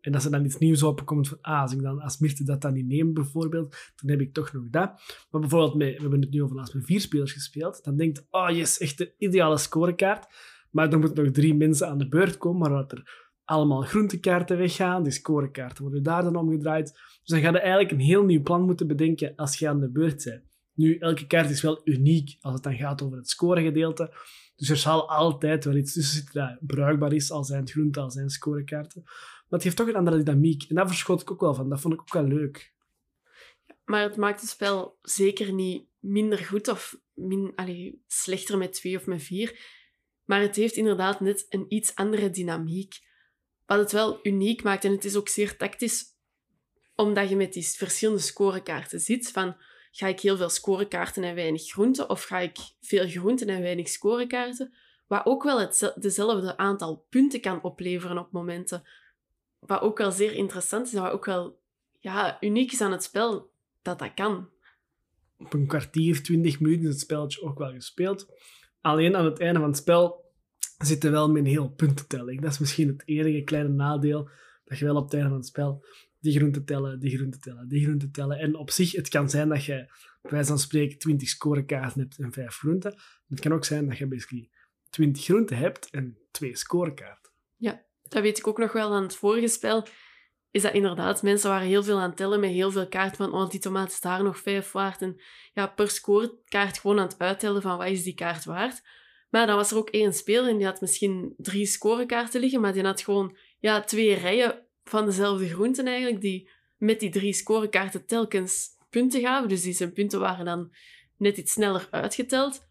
En als er dan iets nieuws opkomt van, ah, als ik dan als Mirte dat dan niet neem bijvoorbeeld, dan heb ik toch nog dat. Maar bijvoorbeeld, met, we hebben het nu over laatst met vier spelers gespeeld, dan denkt, oh yes, echt de ideale scorekaart. Maar er moeten nog drie mensen aan de beurt komen, maar dat er allemaal groentekaarten weggaan, die scorekaarten worden daar dan omgedraaid. Dus dan ga je eigenlijk een heel nieuw plan moeten bedenken als je aan de beurt bent. Nu, elke kaart is wel uniek als het dan gaat over het scoregedeelte. Dus er zal altijd wel iets tussen zitten dat bruikbaar is, al zijn het groente, al zijn scorekaarten. Maar het heeft toch een andere dynamiek. En daar verschot ik ook wel van. Dat vond ik ook wel leuk. Maar het maakt het spel zeker niet minder goed of min, slechter met twee of met vier. Maar het heeft inderdaad net een iets andere dynamiek. Wat het wel uniek maakt, en het is ook zeer tactisch, omdat je met die verschillende scorekaarten zit. Van, ga ik heel veel scorekaarten en weinig groenten? Of ga ik veel groenten en weinig scorekaarten? Wat ook wel het, dezelfde aantal punten kan opleveren op momenten. Wat ook wel zeer interessant is en wat ook wel ja, uniek is aan het spel, dat dat kan. Op een kwartier, twintig minuten is het spelletje ook wel gespeeld. Alleen aan het einde van het spel zitten wel met een heel puntentelling. Dat is misschien het enige kleine nadeel dat je wel op het einde van het spel die groenten tellen, die groenten tellen, die groenten tellen. En op zich, het kan zijn dat je bij wijze van spreken 20 scorekaarten hebt en 5 groenten. Het kan ook zijn dat je basically 20 groenten hebt en 2 scorekaarten. Ja, dat weet ik ook nog wel aan het vorige spel. Is dat inderdaad, mensen waren heel veel aan het tellen met heel veel kaarten van oh, die tomaat is daar nog 5 waard. En ja, per scorekaart gewoon aan het uittellen van wat is die kaart waard. Maar dan was er ook één speler en die had misschien drie scorekaarten liggen, maar die had gewoon ja, twee rijen van dezelfde groenten eigenlijk, die met die drie scorekaarten telkens punten gaven. Dus die zijn punten waren dan net iets sneller uitgeteld.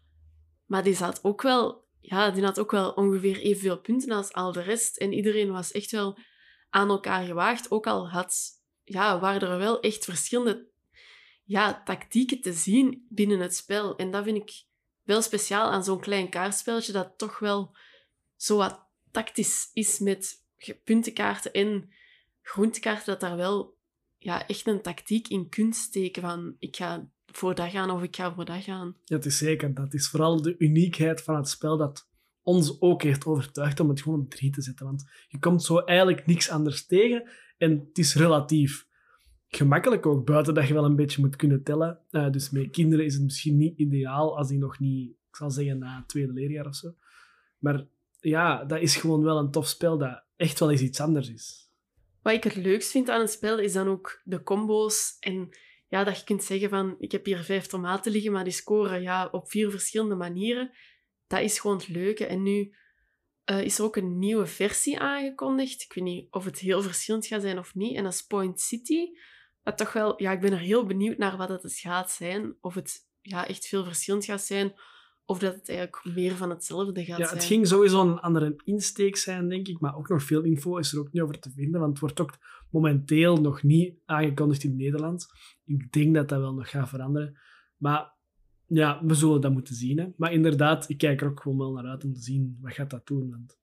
Maar die zat ook wel, ja, die had ook wel ongeveer evenveel punten als al de rest. En iedereen was echt wel aan elkaar gewaagd. Ook al had, ja, waren er wel echt verschillende ja, tactieken te zien binnen het spel. En dat vind ik wel speciaal aan zo'n klein kaartspelletje, dat toch wel zo wat tactisch is met puntenkaarten en groentekaarten, dat daar wel ja, echt een tactiek in kunt steken van ik ga voor dat gaan of ik ga voor dat gaan. Ja, het is zeker. Dat is vooral de uniekheid van het spel dat ons ook heeft overtuigd om het gewoon op drie te zetten. Want je komt zo eigenlijk niks anders tegen en het is relatief gemakkelijk ook, buiten dat je wel een beetje moet kunnen tellen. Uh, dus met kinderen is het misschien niet ideaal als die nog niet, ik zal zeggen, na het tweede leerjaar of zo. Maar ja, dat is gewoon wel een tof spel dat echt wel eens iets anders is. Wat ik het leukst vind aan het spel is dan ook de combo's. En ja, dat je kunt zeggen van, ik heb hier vijf tomaten liggen, maar die scoren ja, op vier verschillende manieren. Dat is gewoon het leuke. En nu uh, is er ook een nieuwe versie aangekondigd. Ik weet niet of het heel verschillend gaat zijn of niet. En dat is Point City. Dat toch wel, ja, ik ben er heel benieuwd naar wat het gaat zijn. Of het ja, echt veel verschillend gaat zijn of dat het eigenlijk meer van hetzelfde gaat ja, zijn. Het ging sowieso een andere insteek zijn, denk ik. Maar ook nog veel info is er ook niet over te vinden. Want het wordt ook momenteel nog niet aangekondigd in Nederland. Ik denk dat dat wel nog gaat veranderen. Maar ja, we zullen dat moeten zien. Hè. Maar inderdaad, ik kijk er ook gewoon wel naar uit om te zien wat gaat dat doen. Want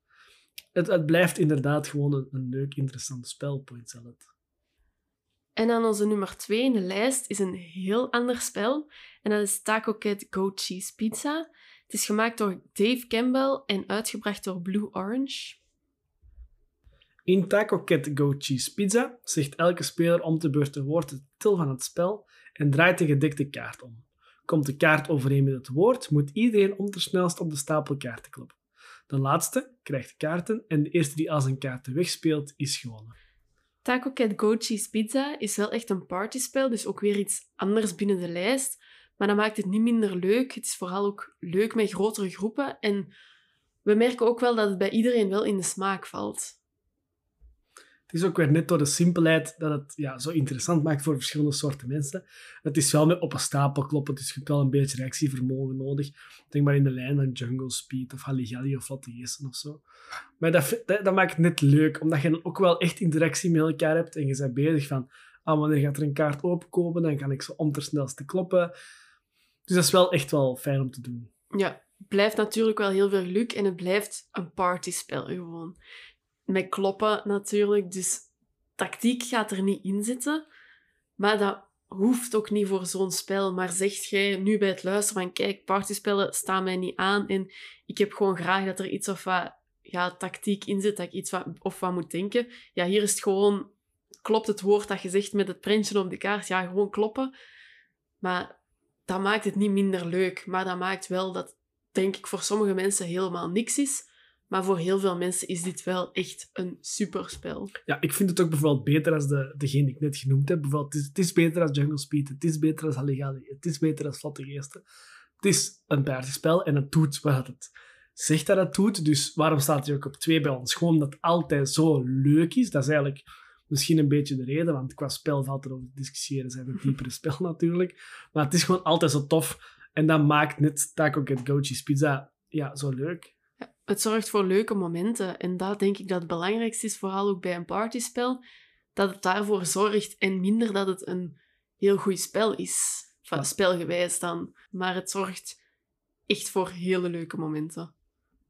het, het blijft inderdaad gewoon een, een leuk, interessant spel, Point Salad. En dan onze nummer 2 in de lijst is een heel ander spel. En dat is Taco Cat Goat Cheese Pizza. Het is gemaakt door Dave Campbell en uitgebracht door Blue Orange. In Taco Cat Goat Cheese Pizza zegt elke speler om te beurt het woord de titel van het spel en draait de gedekte kaart om. Komt de kaart overeen met het woord, moet iedereen ondersnelst op de stapel kaarten kloppen. De laatste krijgt kaarten en de eerste die al zijn kaarten wegspeelt, is gewonnen. Taco Cat Go Cheese Pizza is wel echt een partyspel, dus ook weer iets anders binnen de lijst. Maar dat maakt het niet minder leuk. Het is vooral ook leuk met grotere groepen. En we merken ook wel dat het bij iedereen wel in de smaak valt. Het is ook weer net door de simpelheid dat het ja, zo interessant maakt voor verschillende soorten mensen. Het is wel met op een stapel kloppen, dus je hebt wel een beetje reactievermogen nodig. Denk maar in de lijn van Jungle Speed of Halligalli of Latte of zo. Maar dat, dat, maakt het net leuk, omdat je dan ook wel echt interactie met elkaar hebt en je bent bezig van ah, wanneer gaat er een kaart openkomen, dan kan ik zo om te kloppen. Dus dat is wel echt wel fijn om te doen. Ja, blijft natuurlijk wel heel veel geluk en het blijft een partyspel gewoon met kloppen natuurlijk. Dus tactiek gaat er niet in zitten. Maar dat hoeft ook niet voor zo'n spel. Maar zegt jij nu bij het luisteren van kijk, partyspellen staan mij niet aan en ik heb gewoon graag dat er iets of wat ja, tactiek in zit, dat ik iets wat, of wat moet denken. Ja, hier is het gewoon, klopt het woord dat je zegt met het prentje op de kaart, ja, gewoon kloppen. Maar dat maakt het niet minder leuk. Maar dat maakt wel dat, denk ik, voor sommige mensen helemaal niks is. Maar voor heel veel mensen is dit wel echt een superspel. Ja, ik vind het ook bijvoorbeeld beter als de, degene die ik net genoemd heb. Bijvoorbeeld, het is, het is beter als Jungle Speed, het is beter als Halligalli, het is beter als Vlotte Geesten. Het is een paardenspel en het doet wat het zegt dat het doet. Dus waarom staat hij ook op twee bij ons? Gewoon omdat het altijd zo leuk is. Dat is eigenlijk misschien een beetje de reden, want qua spel valt er over te discussiëren. zijn het diepere spel natuurlijk. Maar het is gewoon altijd zo tof. En dat maakt net Taco Cat Gochi's Pizza ja, zo leuk. Het zorgt voor leuke momenten. En dat denk ik dat het belangrijkste is, vooral ook bij een partyspel. Dat het daarvoor zorgt en minder dat het een heel goed spel is. Van spelgewijs dan. Maar het zorgt echt voor hele leuke momenten.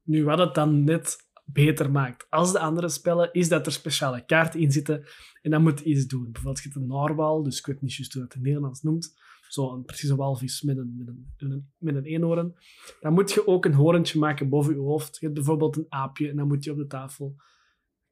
Nu, wat het dan net beter maakt als de andere spellen, is dat er speciale kaarten in zitten en dat moet iets doen. Bijvoorbeeld, je hebt een narwal, dus ik weet niet juist hoe dat in het Nederlands noemt. Zo'n precieze walvis met een, met, een, met, een, eenhoorn. Dan moet je ook een horentje maken boven je hoofd. Je hebt bijvoorbeeld een aapje en dan moet je op de tafel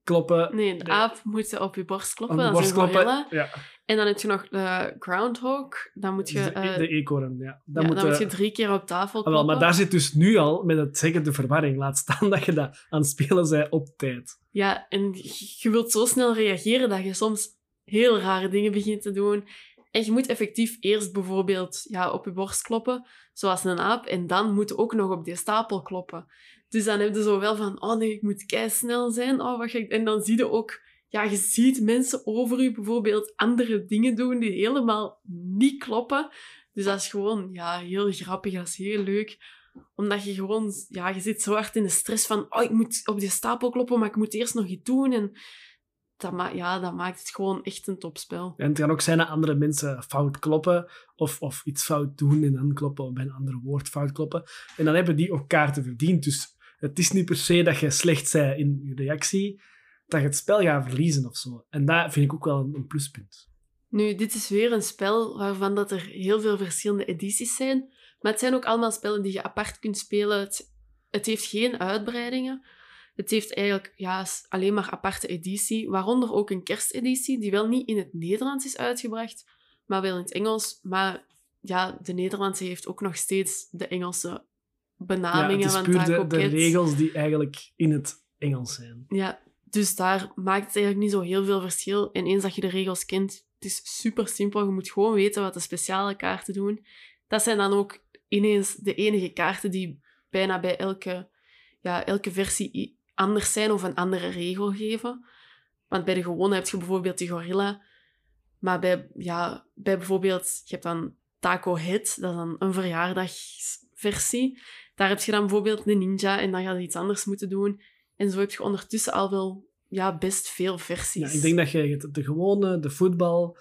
kloppen. Nee, de De- aap moet op je borst kloppen. dat is borst een kloppen. gorilla. Ja, En dan heb je nog de groundhog. Dan moet je, de, eh, de eekhoorn, ja. Dan ja, moet, dan moet eh, je drie keer op tafel ah, kloppen. wel, maar daar zit dus nu al met het zeggen de verwarring. Laat staan dat je dat aan het spelen bent op tijd. Ja, en je je wilt zo snel reageren dat je soms heel rare dingen begint te doen. En je moet effectief eerst bijvoorbeeld ja, op je borst kloppen, zoals een aap, en dan moet ook nog op die stapel kloppen. Dus dan heb je zo wel van, oh nee, ik moet kei snel zijn. Oh, wat ga ik... En dan zie je ook, ja, je ziet mensen over je bijvoorbeeld andere dingen doen die helemaal niet kloppen. Dus dat is gewoon ja, heel grappig, dat is heel leuk omdat je gewoon, ja, je zit zo hard in de stress van, oh, ik moet op die stapel kloppen, maar ik moet eerst nog iets doen. En dat, ma ja, dat maakt het gewoon echt een topspel. En het kan ook zijn dat andere mensen fout kloppen of, of iets fout doen en dan kloppen of bij een ander woord fout kloppen. En dan hebben die ook kaarten verdiend. Dus het is niet per se dat je slecht bent in je reactie, dat je het spel gaat verliezen of zo. En dat vind ik ook wel een, een pluspunt. Nu, dit is weer een spel waarvan dat er heel veel verschillende edities zijn. Maar het zijn ook allemaal spellen die je apart kunt spelen. Het, het heeft geen uitbreidingen. Het heeft eigenlijk ja, alleen maar aparte editie, waaronder ook een kersteditie, die wel niet in het Nederlands is uitgebracht, maar wel in het Engels. Maar ja, de Nederlandse heeft ook nog steeds de Engelse Ja, benamingen het is puur de, de regels die eigenlijk in het Engels zijn. Ja, dus daar maakt het eigenlijk niet zo heel veel verschil. En eens dat je de regels kent, het is super simpel. Je moet gewoon weten wat de speciale kaarten doen. Dat zijn dan ook ineens de enige kaarten die bijna bij elke, ja, elke versie anders zijn of een andere regel geven. Want bij de gewone heb je bijvoorbeeld die gorilla. Maar bij, ja, bij bijvoorbeeld, je hebt dan Taco Head, dat is dan een verjaardagsversie. Daar heb je dan bijvoorbeeld een ninja en dan ga je iets anders moeten doen. En zo heb je ondertussen al wel ja, best veel versies. Ja, ik denk dat je de gewone, de voetbal,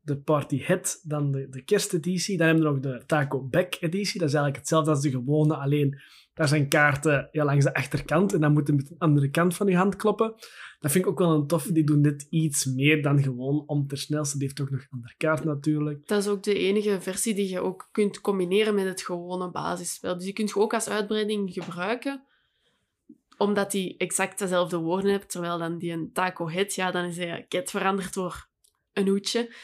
de party head, dan de, de kersteditie. Dan hebben we nog de taco back editie. Dat is eigenlijk hetzelfde als de gewone, alleen daar zijn kaarten ja, langs de achterkant en dan moet je met een andere kant van je hand kloppen. Dat vind ik ook wel een toffe. Die doen dit iets meer dan gewoon om ter snelste. Die heeft ook nog een andere kaart natuurlijk. Dat is ook de enige versie die je ook kunt combineren met het gewone basisspel. Dus die kun je ook als uitbreiding gebruiken, omdat die exact dezelfde woorden hebt. Terwijl dan die een taco head, ja, dan is hij cat veranderd door een hoedje.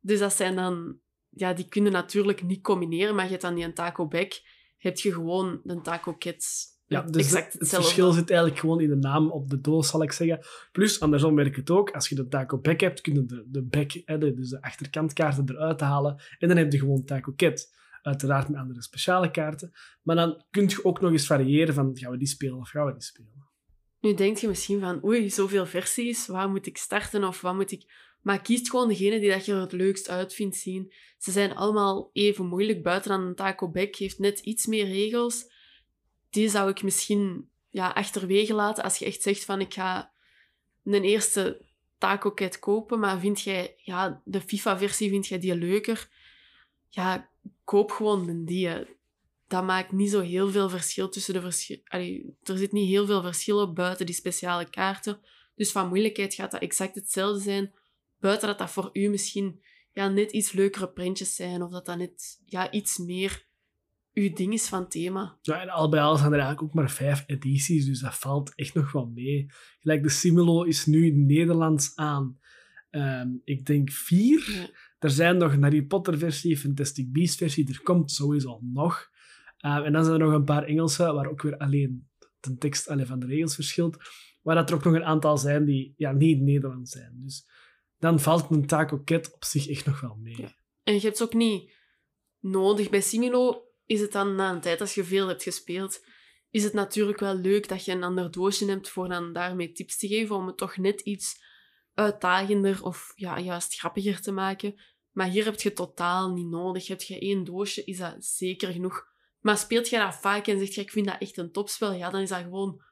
Dus dat zijn dan... Ja, die kunnen natuurlijk niet combineren, maar je hebt dan die een taco back, heb je gewoon een taco cat. Ja, dus exact het verschil zit eigenlijk gewoon in de naam op de doos, zal ik zeggen. Plus, andersom werkt het ook. Als je de taco back hebt, kun je de, de back, hè, de, dus de achterkantkaarten eruit halen. En dan heb je gewoon taco cat. Uiteraard met andere speciale kaarten. Maar dan kun je ook nog eens variëren van, gaan we die spelen of gaan we die spelen? Nu denk je misschien van, oei, zoveel versies, waar moet ik starten of wat moet ik... Maar kies gewoon degene die dat je er het leukst uit vindt zien. Ze zijn allemaal even moeilijk, buiten dan een Taco Back heeft net iets meer regels. Die zou ik misschien ja, achterwege laten als je echt zegt van, ik ga een eerste Taco Cat kopen, maar vind jij ja, de FIFA-versie vind jij die leuker? Ja, koop gewoon de die. Dat maakt niet zo heel veel verschil tussen de verschillen. Er zit niet heel veel verschil op buiten die speciale kaarten. Dus van moeilijkheid gaat dat exact hetzelfde zijn. Buiten dat dat voor u misschien ja, net iets leukere printjes zijn. Of dat dat net ja, iets meer uw ding is van thema. Ja, en al bij al zijn er eigenlijk ook maar vijf edities, dus dat valt echt nog wel mee. Gelijk de Simulo is nu in het Nederlands aan, ehm, ik denk vier. Ja. Er zijn nog een Harry Potter versie, Fantastic Beasts versie, er komt sowieso nog. Ehm, en dan zijn er nog een paar Engelse, waar ook weer alleen de tekst allee, van de regels verschilt, waar dat er ook nog een aantal zijn die ja, niet Nederlands zijn. Dus dan valt een tacoket op zich echt nog wel mee. En je hebt het ook niet nodig. Bij Similo is het dan na een tijd, als je veel hebt gespeeld, is het natuurlijk wel leuk dat je een ander doosje hebt voor dan daarmee tips te geven, om het toch net iets uitdagender of ja, juist grappiger te maken. Maar hier heb je totaal niet nodig. Heb je één doosje, is dat zeker genoeg. Maar speelt je dat vaak en zegt je, ik vind dat echt een topspel, ja, dan is dat gewoon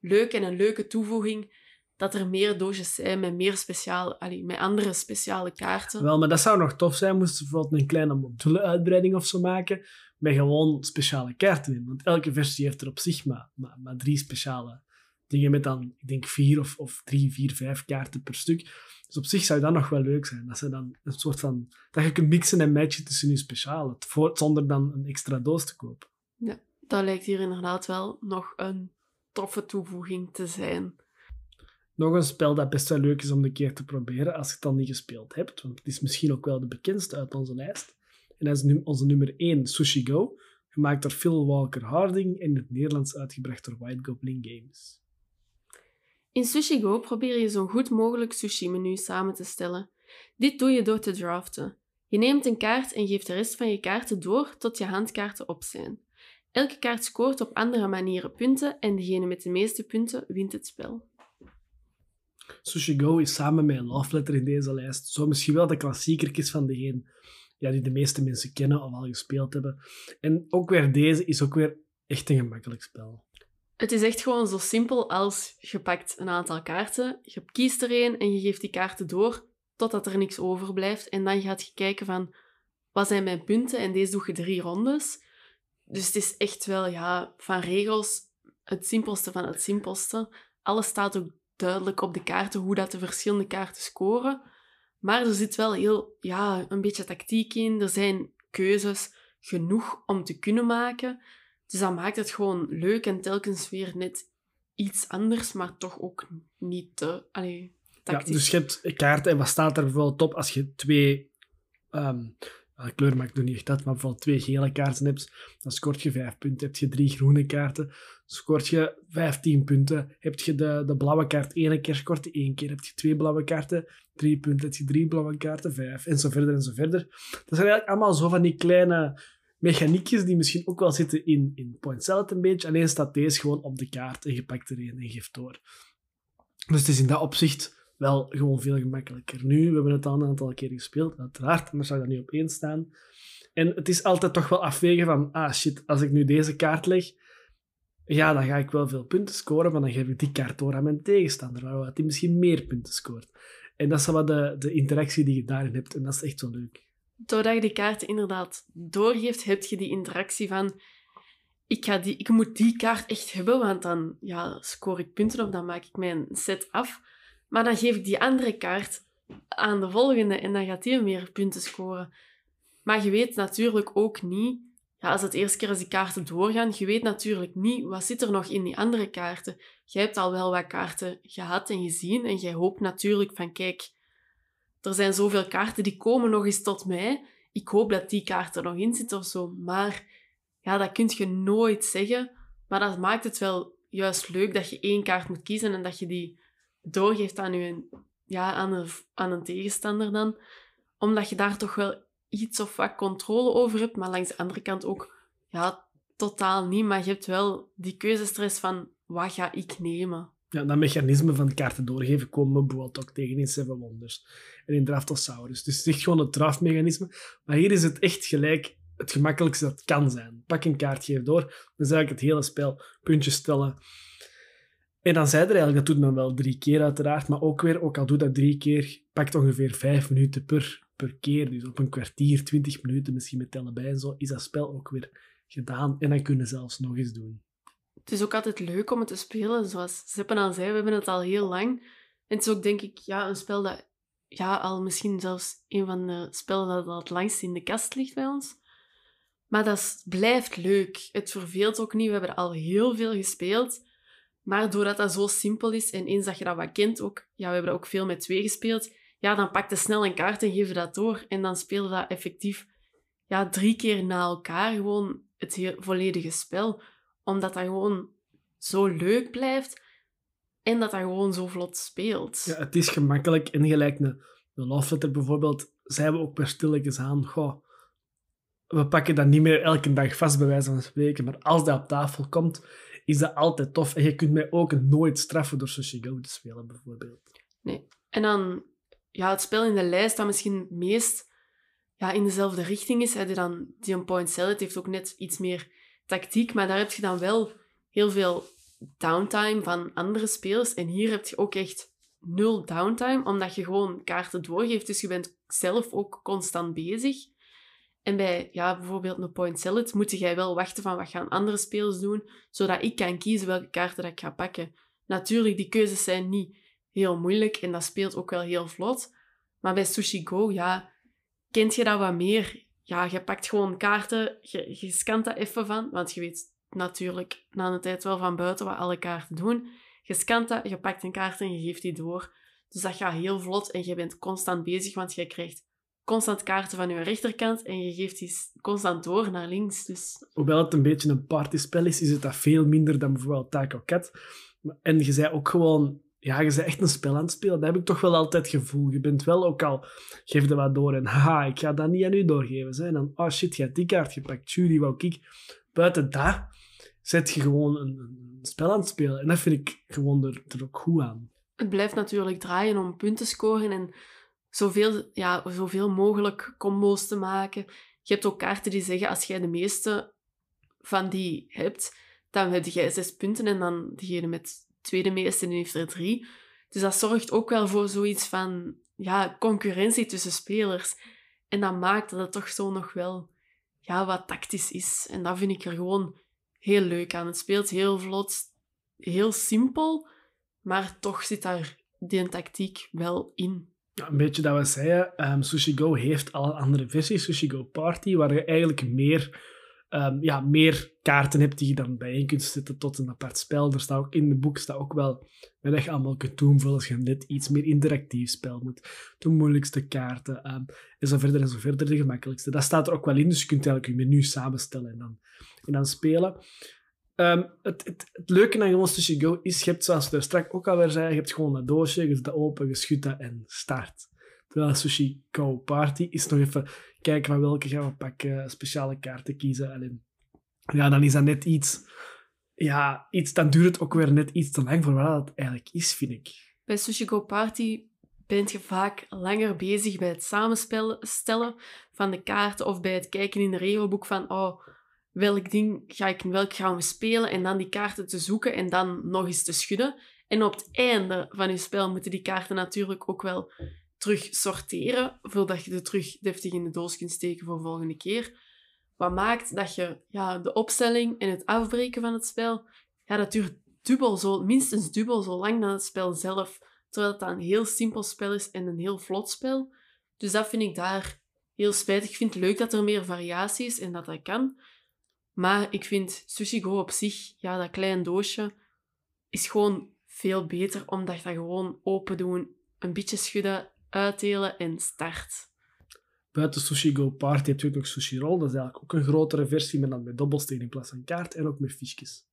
leuk en een leuke toevoeging dat er meer doosjes zijn met, meer speciaal, allee, met andere speciale kaarten. Wel, maar dat zou nog tof zijn, moesten ze bijvoorbeeld een kleine module-uitbreiding of zo maken, met gewoon speciale kaarten in. Want elke versie heeft er op zich maar, maar, maar drie speciale dingen met dan, ik denk, vier of, of drie, vier, vijf kaarten per stuk. Dus op zich zou dat nog wel leuk zijn. Dat, ze dan een soort van, dat je kunt mixen en matchen tussen je speciale, zonder dan een extra doos te kopen. Ja, dat lijkt hier inderdaad wel nog een toffe toevoeging te zijn. Nog een spel dat best wel leuk is om een keer te proberen als je het dan niet gespeeld hebt, want het is misschien ook wel de bekendste uit onze lijst. En dat is nu onze nummer 1, Sushi Go, gemaakt door Phil Walker Harding en in het Nederlands uitgebracht door White Goblin Games. In Sushi Go probeer je zo goed mogelijk sushi-menu samen te stellen. Dit doe je door te draften. Je neemt een kaart en geeft de rest van je kaarten door tot je handkaarten op zijn. Elke kaart scoort op andere manieren punten en degene met de meeste punten wint het spel. Sushi Go is samen met Love Letter in deze lijst zo misschien wel de klassieker van degene ja, die de meeste mensen kennen of al gespeeld hebben. En ook weer deze is ook weer echt een gemakkelijk spel. Het is echt gewoon zo simpel als je pakt een aantal kaarten, je kiest er een en je geeft die kaarten door totdat er niks overblijft. En dan gaat je kijken van, wat zijn mijn punten? En deze doe je drie rondes. Dus het is echt wel, ja, van regels het simpelste van het simpelste. Alles staat ook duidelijk op de kaarten hoe dat de verschillende kaarten scoren. Maar er zit wel heel, ja, een beetje tactiek in. Er zijn keuzes genoeg om te kunnen maken. Dus dat maakt het gewoon leuk en telkens weer net iets anders, maar toch ook niet te allee, tactisch. Ja, dus je hebt kaarten en wat staat er bijvoorbeeld op als je twee um, kleur maakt nog niet echt uit, maar bijvoorbeeld twee gele kaarten hebt, dan scoort je vijf punten. Heb je drie groene kaarten, scoort je 15 punten. Heb je de, de blauwe kaart één keer, scoort je één keer. Heb je twee blauwe kaarten, drie punten. Heb je drie blauwe kaarten, vijf. En zo verder en zo verder. Dat zijn eigenlijk allemaal zo van die kleine mechaniekjes die misschien ook wel zitten in, in Point Salad een beetje. Alleen staat deze gewoon op de kaart en je pakt er een en geeft door. Dus het is in dat opzicht wel gewoon veel gemakkelijker. Nu, we hebben het al een aantal keer gespeeld, uiteraard, anders zou dat niet op één staan. En het is altijd toch wel afwegen van, ah shit, als ik nu deze kaart leg, ja, dan ga ik wel veel punten scoren, maar dan geef ik die kaart door aan mijn tegenstander, waardoor hij misschien meer punten scoort. En dat is wel de, de interactie die je daarin hebt, en dat is echt wel leuk. Doordat je die kaarten inderdaad doorgeeft, heb je die interactie van ik, ga die, ik moet die kaart echt hebben, want dan ja, scoor ik punten of dan maak ik mijn set af. Maar dan geef ik die andere kaart aan de volgende en dan gaat die meer punten scoren. Maar je weet natuurlijk ook niet, ja, als het eerste keer als die kaarten doorgaan, je weet natuurlijk niet wat zit er nog in die andere kaarten. Jij hebt al wel wat kaarten gehad en gezien en jij hoopt natuurlijk van kijk, er zijn zoveel kaarten die komen nog eens tot mij. Ik hoop dat die kaart er nog in zit of zo. Maar ja, dat kun je nooit zeggen. Maar dat maakt het wel juist leuk dat je één kaart moet kiezen en dat je die doorgeeft aan, je, ja, aan, een, aan een tegenstander dan. Omdat je daar toch wel iets of wat controle over hebt, maar langs de andere kant ook ja, totaal niet. Maar je hebt wel die keuzestress van wat ga ik nemen. Ja, dat mechanisme van kaarten doorgeven komen we bijvoorbeeld ook tegen in Seven Wonders en in Draftosaurus. Dus het is gewoon het draftmechanisme. Maar hier is het echt gelijk het gemakkelijkste dat kan zijn. Pak een kaart, geef door. Dan is eigenlijk het hele spel. Puntjes stellen. En dan zei er eigenlijk, dat doet men wel drie keer uiteraard, maar ook weer, ook al doet dat drie keer, pakt ongeveer vijf minuten per, per keer. Dus op een kwartier, twintig minuten misschien met tellen bij en zo, is dat spel ook weer gedaan. En dan kunnen zelfs nog eens doen. Het is ook altijd leuk om het te spelen, zoals Zeppen al zei, we hebben het al heel lang. En het is ook denk ik ja, een spel dat ja, al misschien zelfs een van de spellen dat al het langst in de kast ligt bij ons. Maar dat blijft leuk. Het verveelt ook niet. We hebben er al heel veel gespeeld. Maar doordat dat zo simpel is en eens dat je dat wat kent ook, ja, we hebben ook veel met twee gespeeld, ja, dan pak je snel een kaart en geef je dat door. En dan speel je dat effectief ja, drie keer na elkaar gewoon het heel, volledige spel. Omdat dat gewoon zo leuk blijft en dat dat gewoon zo vlot speelt. Ja, het is gemakkelijk. En gelijk een, een love letter bijvoorbeeld, zijn we ook per stilletjes aan. Goh, we pakken dat niet meer elke dag vast, bij wijze van spreken. Maar als dat op tafel komt, is dat altijd tof. En je kunt mij ook nooit straffen door Sushi Go te spelen, bijvoorbeeld. Nee. En dan, ja, het spel in de lijst dat misschien meest ja, in dezelfde richting is. Hè, dan, die point salad heeft ook net iets meer tactiek, maar daar heb je dan wel heel veel downtime van andere spelers. En hier heb je ook echt nul downtime, omdat je gewoon kaarten doorgeeft. Dus je bent zelf ook constant bezig. En bij ja, bijvoorbeeld een point salad moet jij wel wachten van wat gaan andere spelers doen, zodat ik kan kiezen welke kaarten ik ga pakken. Natuurlijk, die keuzes zijn niet heel moeilijk en dat speelt ook wel heel vlot. Maar bij Sushi Go, ja, kent je dat wat meer? Ja, je pakt gewoon kaarten, je, je scant dat even van, want je weet natuurlijk na een tijd wel van buiten wat alle kaarten doen. Je scant dat, je pakt een kaart en je geeft die door. Dus dat gaat heel vlot en je bent constant bezig, want je krijgt constant kaarten van je rechterkant en je geeft die constant door naar links. Dus... Hoewel het een beetje een partyspel is, is het dat veel minder dan bijvoorbeeld Taco Cat. En je zei ook gewoon, ja, je bent echt een spel aan het spelen. Dat heb ik toch wel altijd het gevoel. Je bent wel ook al, geef er wat door en haha, ik ga dat niet aan u doorgeven. En dan, oh shit, je hebt die kaart gepakt, jury wou ik. Buiten dat zet je gewoon een, een, spel aan het spelen. En dat vind ik gewoon er, er ook goed aan. Het blijft natuurlijk draaien om punten te scoren en zoveel, ja, zoveel mogelijk combo's te maken. Je hebt ook kaarten die zeggen, als jij de meeste van die hebt, dan heb jij zes punten en dan degene met tweede meeste heeft er drie. Dus dat zorgt ook wel voor zoiets van ja, concurrentie tussen spelers. En dat maakt dat het toch zo nog wel ja, wat tactisch is. En dat vind ik er gewoon heel leuk aan. Het speelt heel vlot, heel simpel, maar toch zit daar die tactiek wel in. Ja, een beetje dat we zeiden, um, Sushi Go heeft al een andere versie, Sushi Go Party, waar je eigenlijk meer, um, ja, meer kaarten hebt die je dan bijeen kunt zetten tot een apart spel. Er staat ook in de boek staat ook wel wat je allemaal kunt doen als je net iets meer interactief spel moet. De moeilijkste kaarten um, en zo verder en zo verder, de gemakkelijkste. Dat staat er ook wel in, dus je kunt eigenlijk je menu samenstellen en dan, en dan spelen. Um, het, het, leuke aan Sushi Go is, je hebt, zoals we straks ook alweer zei, je hebt gewoon een doosje, je zet dat open, je schudt dat en start. Terwijl Sushi Go Party is nog even kijken van welke gaan we pakken, speciale kaarten kiezen. Alleen, ja, dan is dat net iets, ja, iets, dan duurt het ook weer net iets te lang voor wat het eigenlijk is, vind ik. Bij Sushi Go Party ben je vaak langer bezig bij het samenstellen van de kaarten of bij het kijken in het regelboek van, oh, welk ding ga ik, welk gaan we spelen en dan die kaarten te zoeken en dan nog eens te schudden. En op het einde van je spel moeten die kaarten natuurlijk ook wel terug sorteren, voordat je ze terug deftig in de doos kunt steken voor de volgende keer. Wat maakt dat je ja, de opstelling en het afbreken van het spel, ja, dat duurt dubbel zo, minstens dubbel zo lang dan het spel zelf. Terwijl het een heel simpel spel is en een heel vlot spel. Dus dat vind ik daar heel spijtig. Ik vind het leuk dat er meer variatie is en dat dat kan. Maar ik vind Sushi Go op zich, ja, dat klein doosje, is gewoon veel beter omdat je dat gewoon open doen, een beetje schudden, uitdelen en start. Buiten Sushi Go Party heb je ook nog Sushi Roll. Dat is eigenlijk ook een grotere versie, maar dan met dobbelstenen in plaats van kaart en ook met fiches.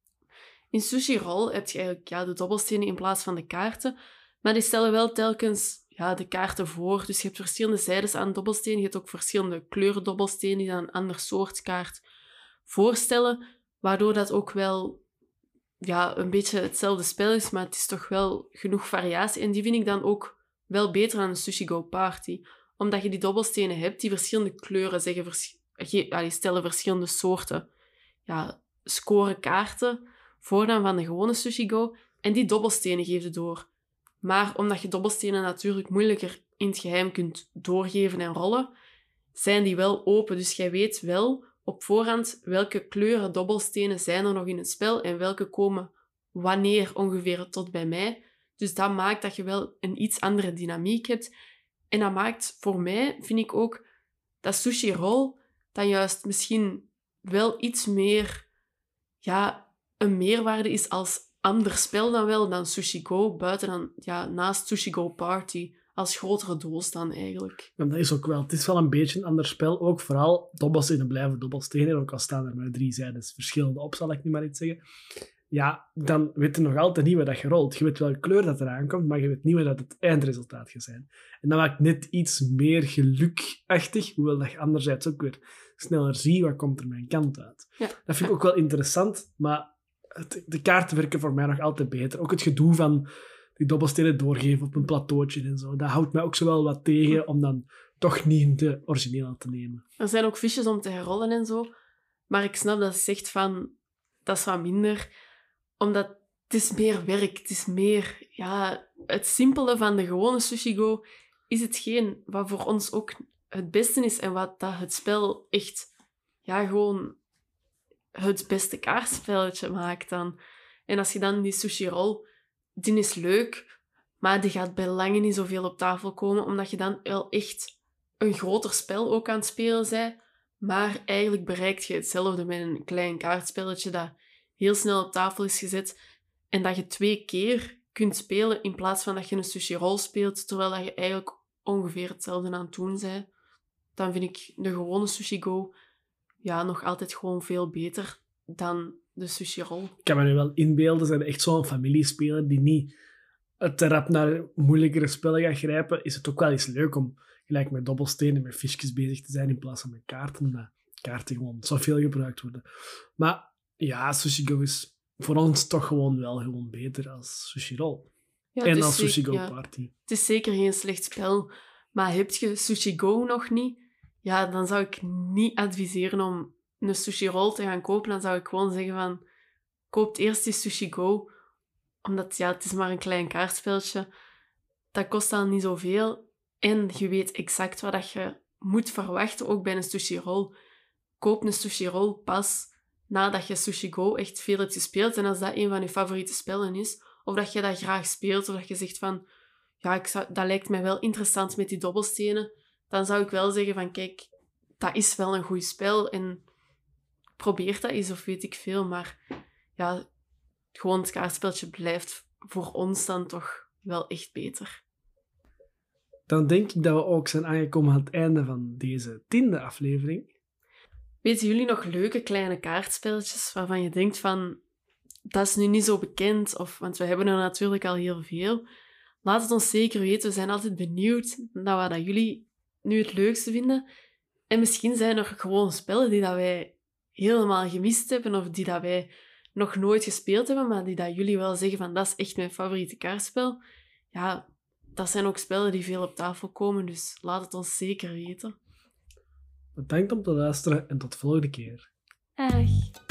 In Sushi Roll heb je eigenlijk ja, de dobbelstenen in plaats van de kaarten. Maar die stellen wel telkens ja, de kaarten voor. Dus je hebt verschillende zijdes aan dobbelstenen. Je hebt ook verschillende kleuren dobbelstenen die dan een ander soort kaart voorstellen, waardoor dat ook wel ja, een beetje hetzelfde spel is, maar het is toch wel genoeg variatie. En die vind ik dan ook wel beter aan een Sushi Go Party. Omdat je die dobbelstenen hebt die verschillende kleuren zeggen, die stellen verschillende soorten ja, scoren kaarten voor dan van de gewone Sushi Go. En die dobbelstenen geven door. Maar omdat je dobbelstenen natuurlijk moeilijker in het geheim kunt doorgeven en rollen, zijn die wel open. Dus jij weet wel op voorhand welke kleuren dobbelstenen zijn er nog in het spel en welke komen wanneer ongeveer tot bij mij. Dus dat maakt dat je wel een iets andere dynamiek hebt. En dat maakt voor mij, vind ik ook, dat sushi roll dan juist misschien wel iets meer ja, een meerwaarde is als ander spel dan wel dan Sushi Go, buiten dan ja, naast Sushi Go Party als grotere doos dan eigenlijk. Dat is ook wel. Het is wel een beetje een ander spel. Ook vooral dobbelstenen blijven dobbelstenen. Ook al staan er maar drie zijdes verschillende op, zal ik nu maar iets zeggen. ja, dan weet je nog altijd niet wat dat je rolt. Je weet welke kleur dat eraan komt, maar je weet niet wat dat het eindresultaat gaat zijn. En dat maakt net iets meer gelukachtig, hoewel dat je anderzijds ook weer sneller ziet wat komt er mijn kant uit. Ja. Dat vind ik ook wel interessant, maar het, de kaarten werken voor mij nog altijd beter. Ook het gedoe van die dobbelstenen doorgeven op een plateautje en zo, dat houdt mij ook zo wel wat tegen om dan toch niet de originele te nemen. Er zijn ook fiches om te herrollen en zo. Maar ik snap dat ze zegt van, dat is wat minder. Omdat het is meer werk. Het is meer, ja, het simpele van de gewone Sushi Go is hetgeen wat voor ons ook het beste is. En wat dat het spel echt, ja, gewoon het beste kaartspelletje maakt dan. En als je dan die sushi roll, die is leuk, maar die gaat bij lange niet zoveel op tafel komen, omdat je dan wel echt een groter spel ook aan het spelen bent. Maar eigenlijk bereikt je hetzelfde met een klein kaartspelletje dat heel snel op tafel is gezet en dat je twee keer kunt spelen in plaats van dat je een sushi roll speelt, terwijl dat je eigenlijk ongeveer hetzelfde aan het doen bent. Dan vind ik de gewone sushi go ja, nog altijd gewoon veel beter dan de. Ik kan me nu wel inbeelden, zijn echt zo'n familiespeler die niet te rap naar moeilijkere spellen gaat grijpen, is het ook wel eens leuk om gelijk met dobbelstenen, met visjes bezig te zijn in plaats van met kaarten, omdat kaarten gewoon zoveel gebruikt worden. Maar ja, Sushi Go is voor ons toch gewoon wel gewoon beter als Sushi Roll. Ja, het en als Sushi Go ja. Party. Het is zeker geen slecht spel, maar heb je Sushi Go nog niet? Ja, dan zou ik niet adviseren om een Sushi Roll te gaan kopen. Dan zou ik gewoon zeggen van, koop eerst die Sushi Go. Omdat, ja, het is maar een klein kaartspeltje. Dat kost dan niet zoveel. En je weet exact wat dat je moet verwachten, ook bij een Sushi Roll. Koop een Sushi Roll pas nadat je Sushi Go echt veel hebt gespeeld. En als dat een van je favoriete spellen is, of dat je dat graag speelt, of dat je zegt van, ja, ik zou, dat lijkt mij wel interessant met die dobbelstenen, dan zou ik wel zeggen van, kijk, dat is wel een goed spel en probeer dat eens of weet ik veel. Maar ja, gewoon het kaartspeltje blijft voor ons dan toch wel echt beter. Dan denk ik dat we ook zijn aangekomen aan het einde van deze tiende aflevering. Weten jullie nog leuke kleine kaartspelletjes waarvan je denkt van, dat is nu niet zo bekend, of, want we hebben er natuurlijk al heel veel. Laat het ons zeker weten, we zijn altijd benieuwd naar wat dat jullie nu het leukste vinden. En misschien zijn er gewoon spellen die dat wij helemaal gemist hebben, of die dat wij nog nooit gespeeld hebben, maar die dat jullie wel zeggen van, dat is echt mijn favoriete kaartspel. Ja, dat zijn ook spellen die veel op tafel komen, dus laat het ons zeker weten. Bedankt om te luisteren en tot de volgende keer. Dag!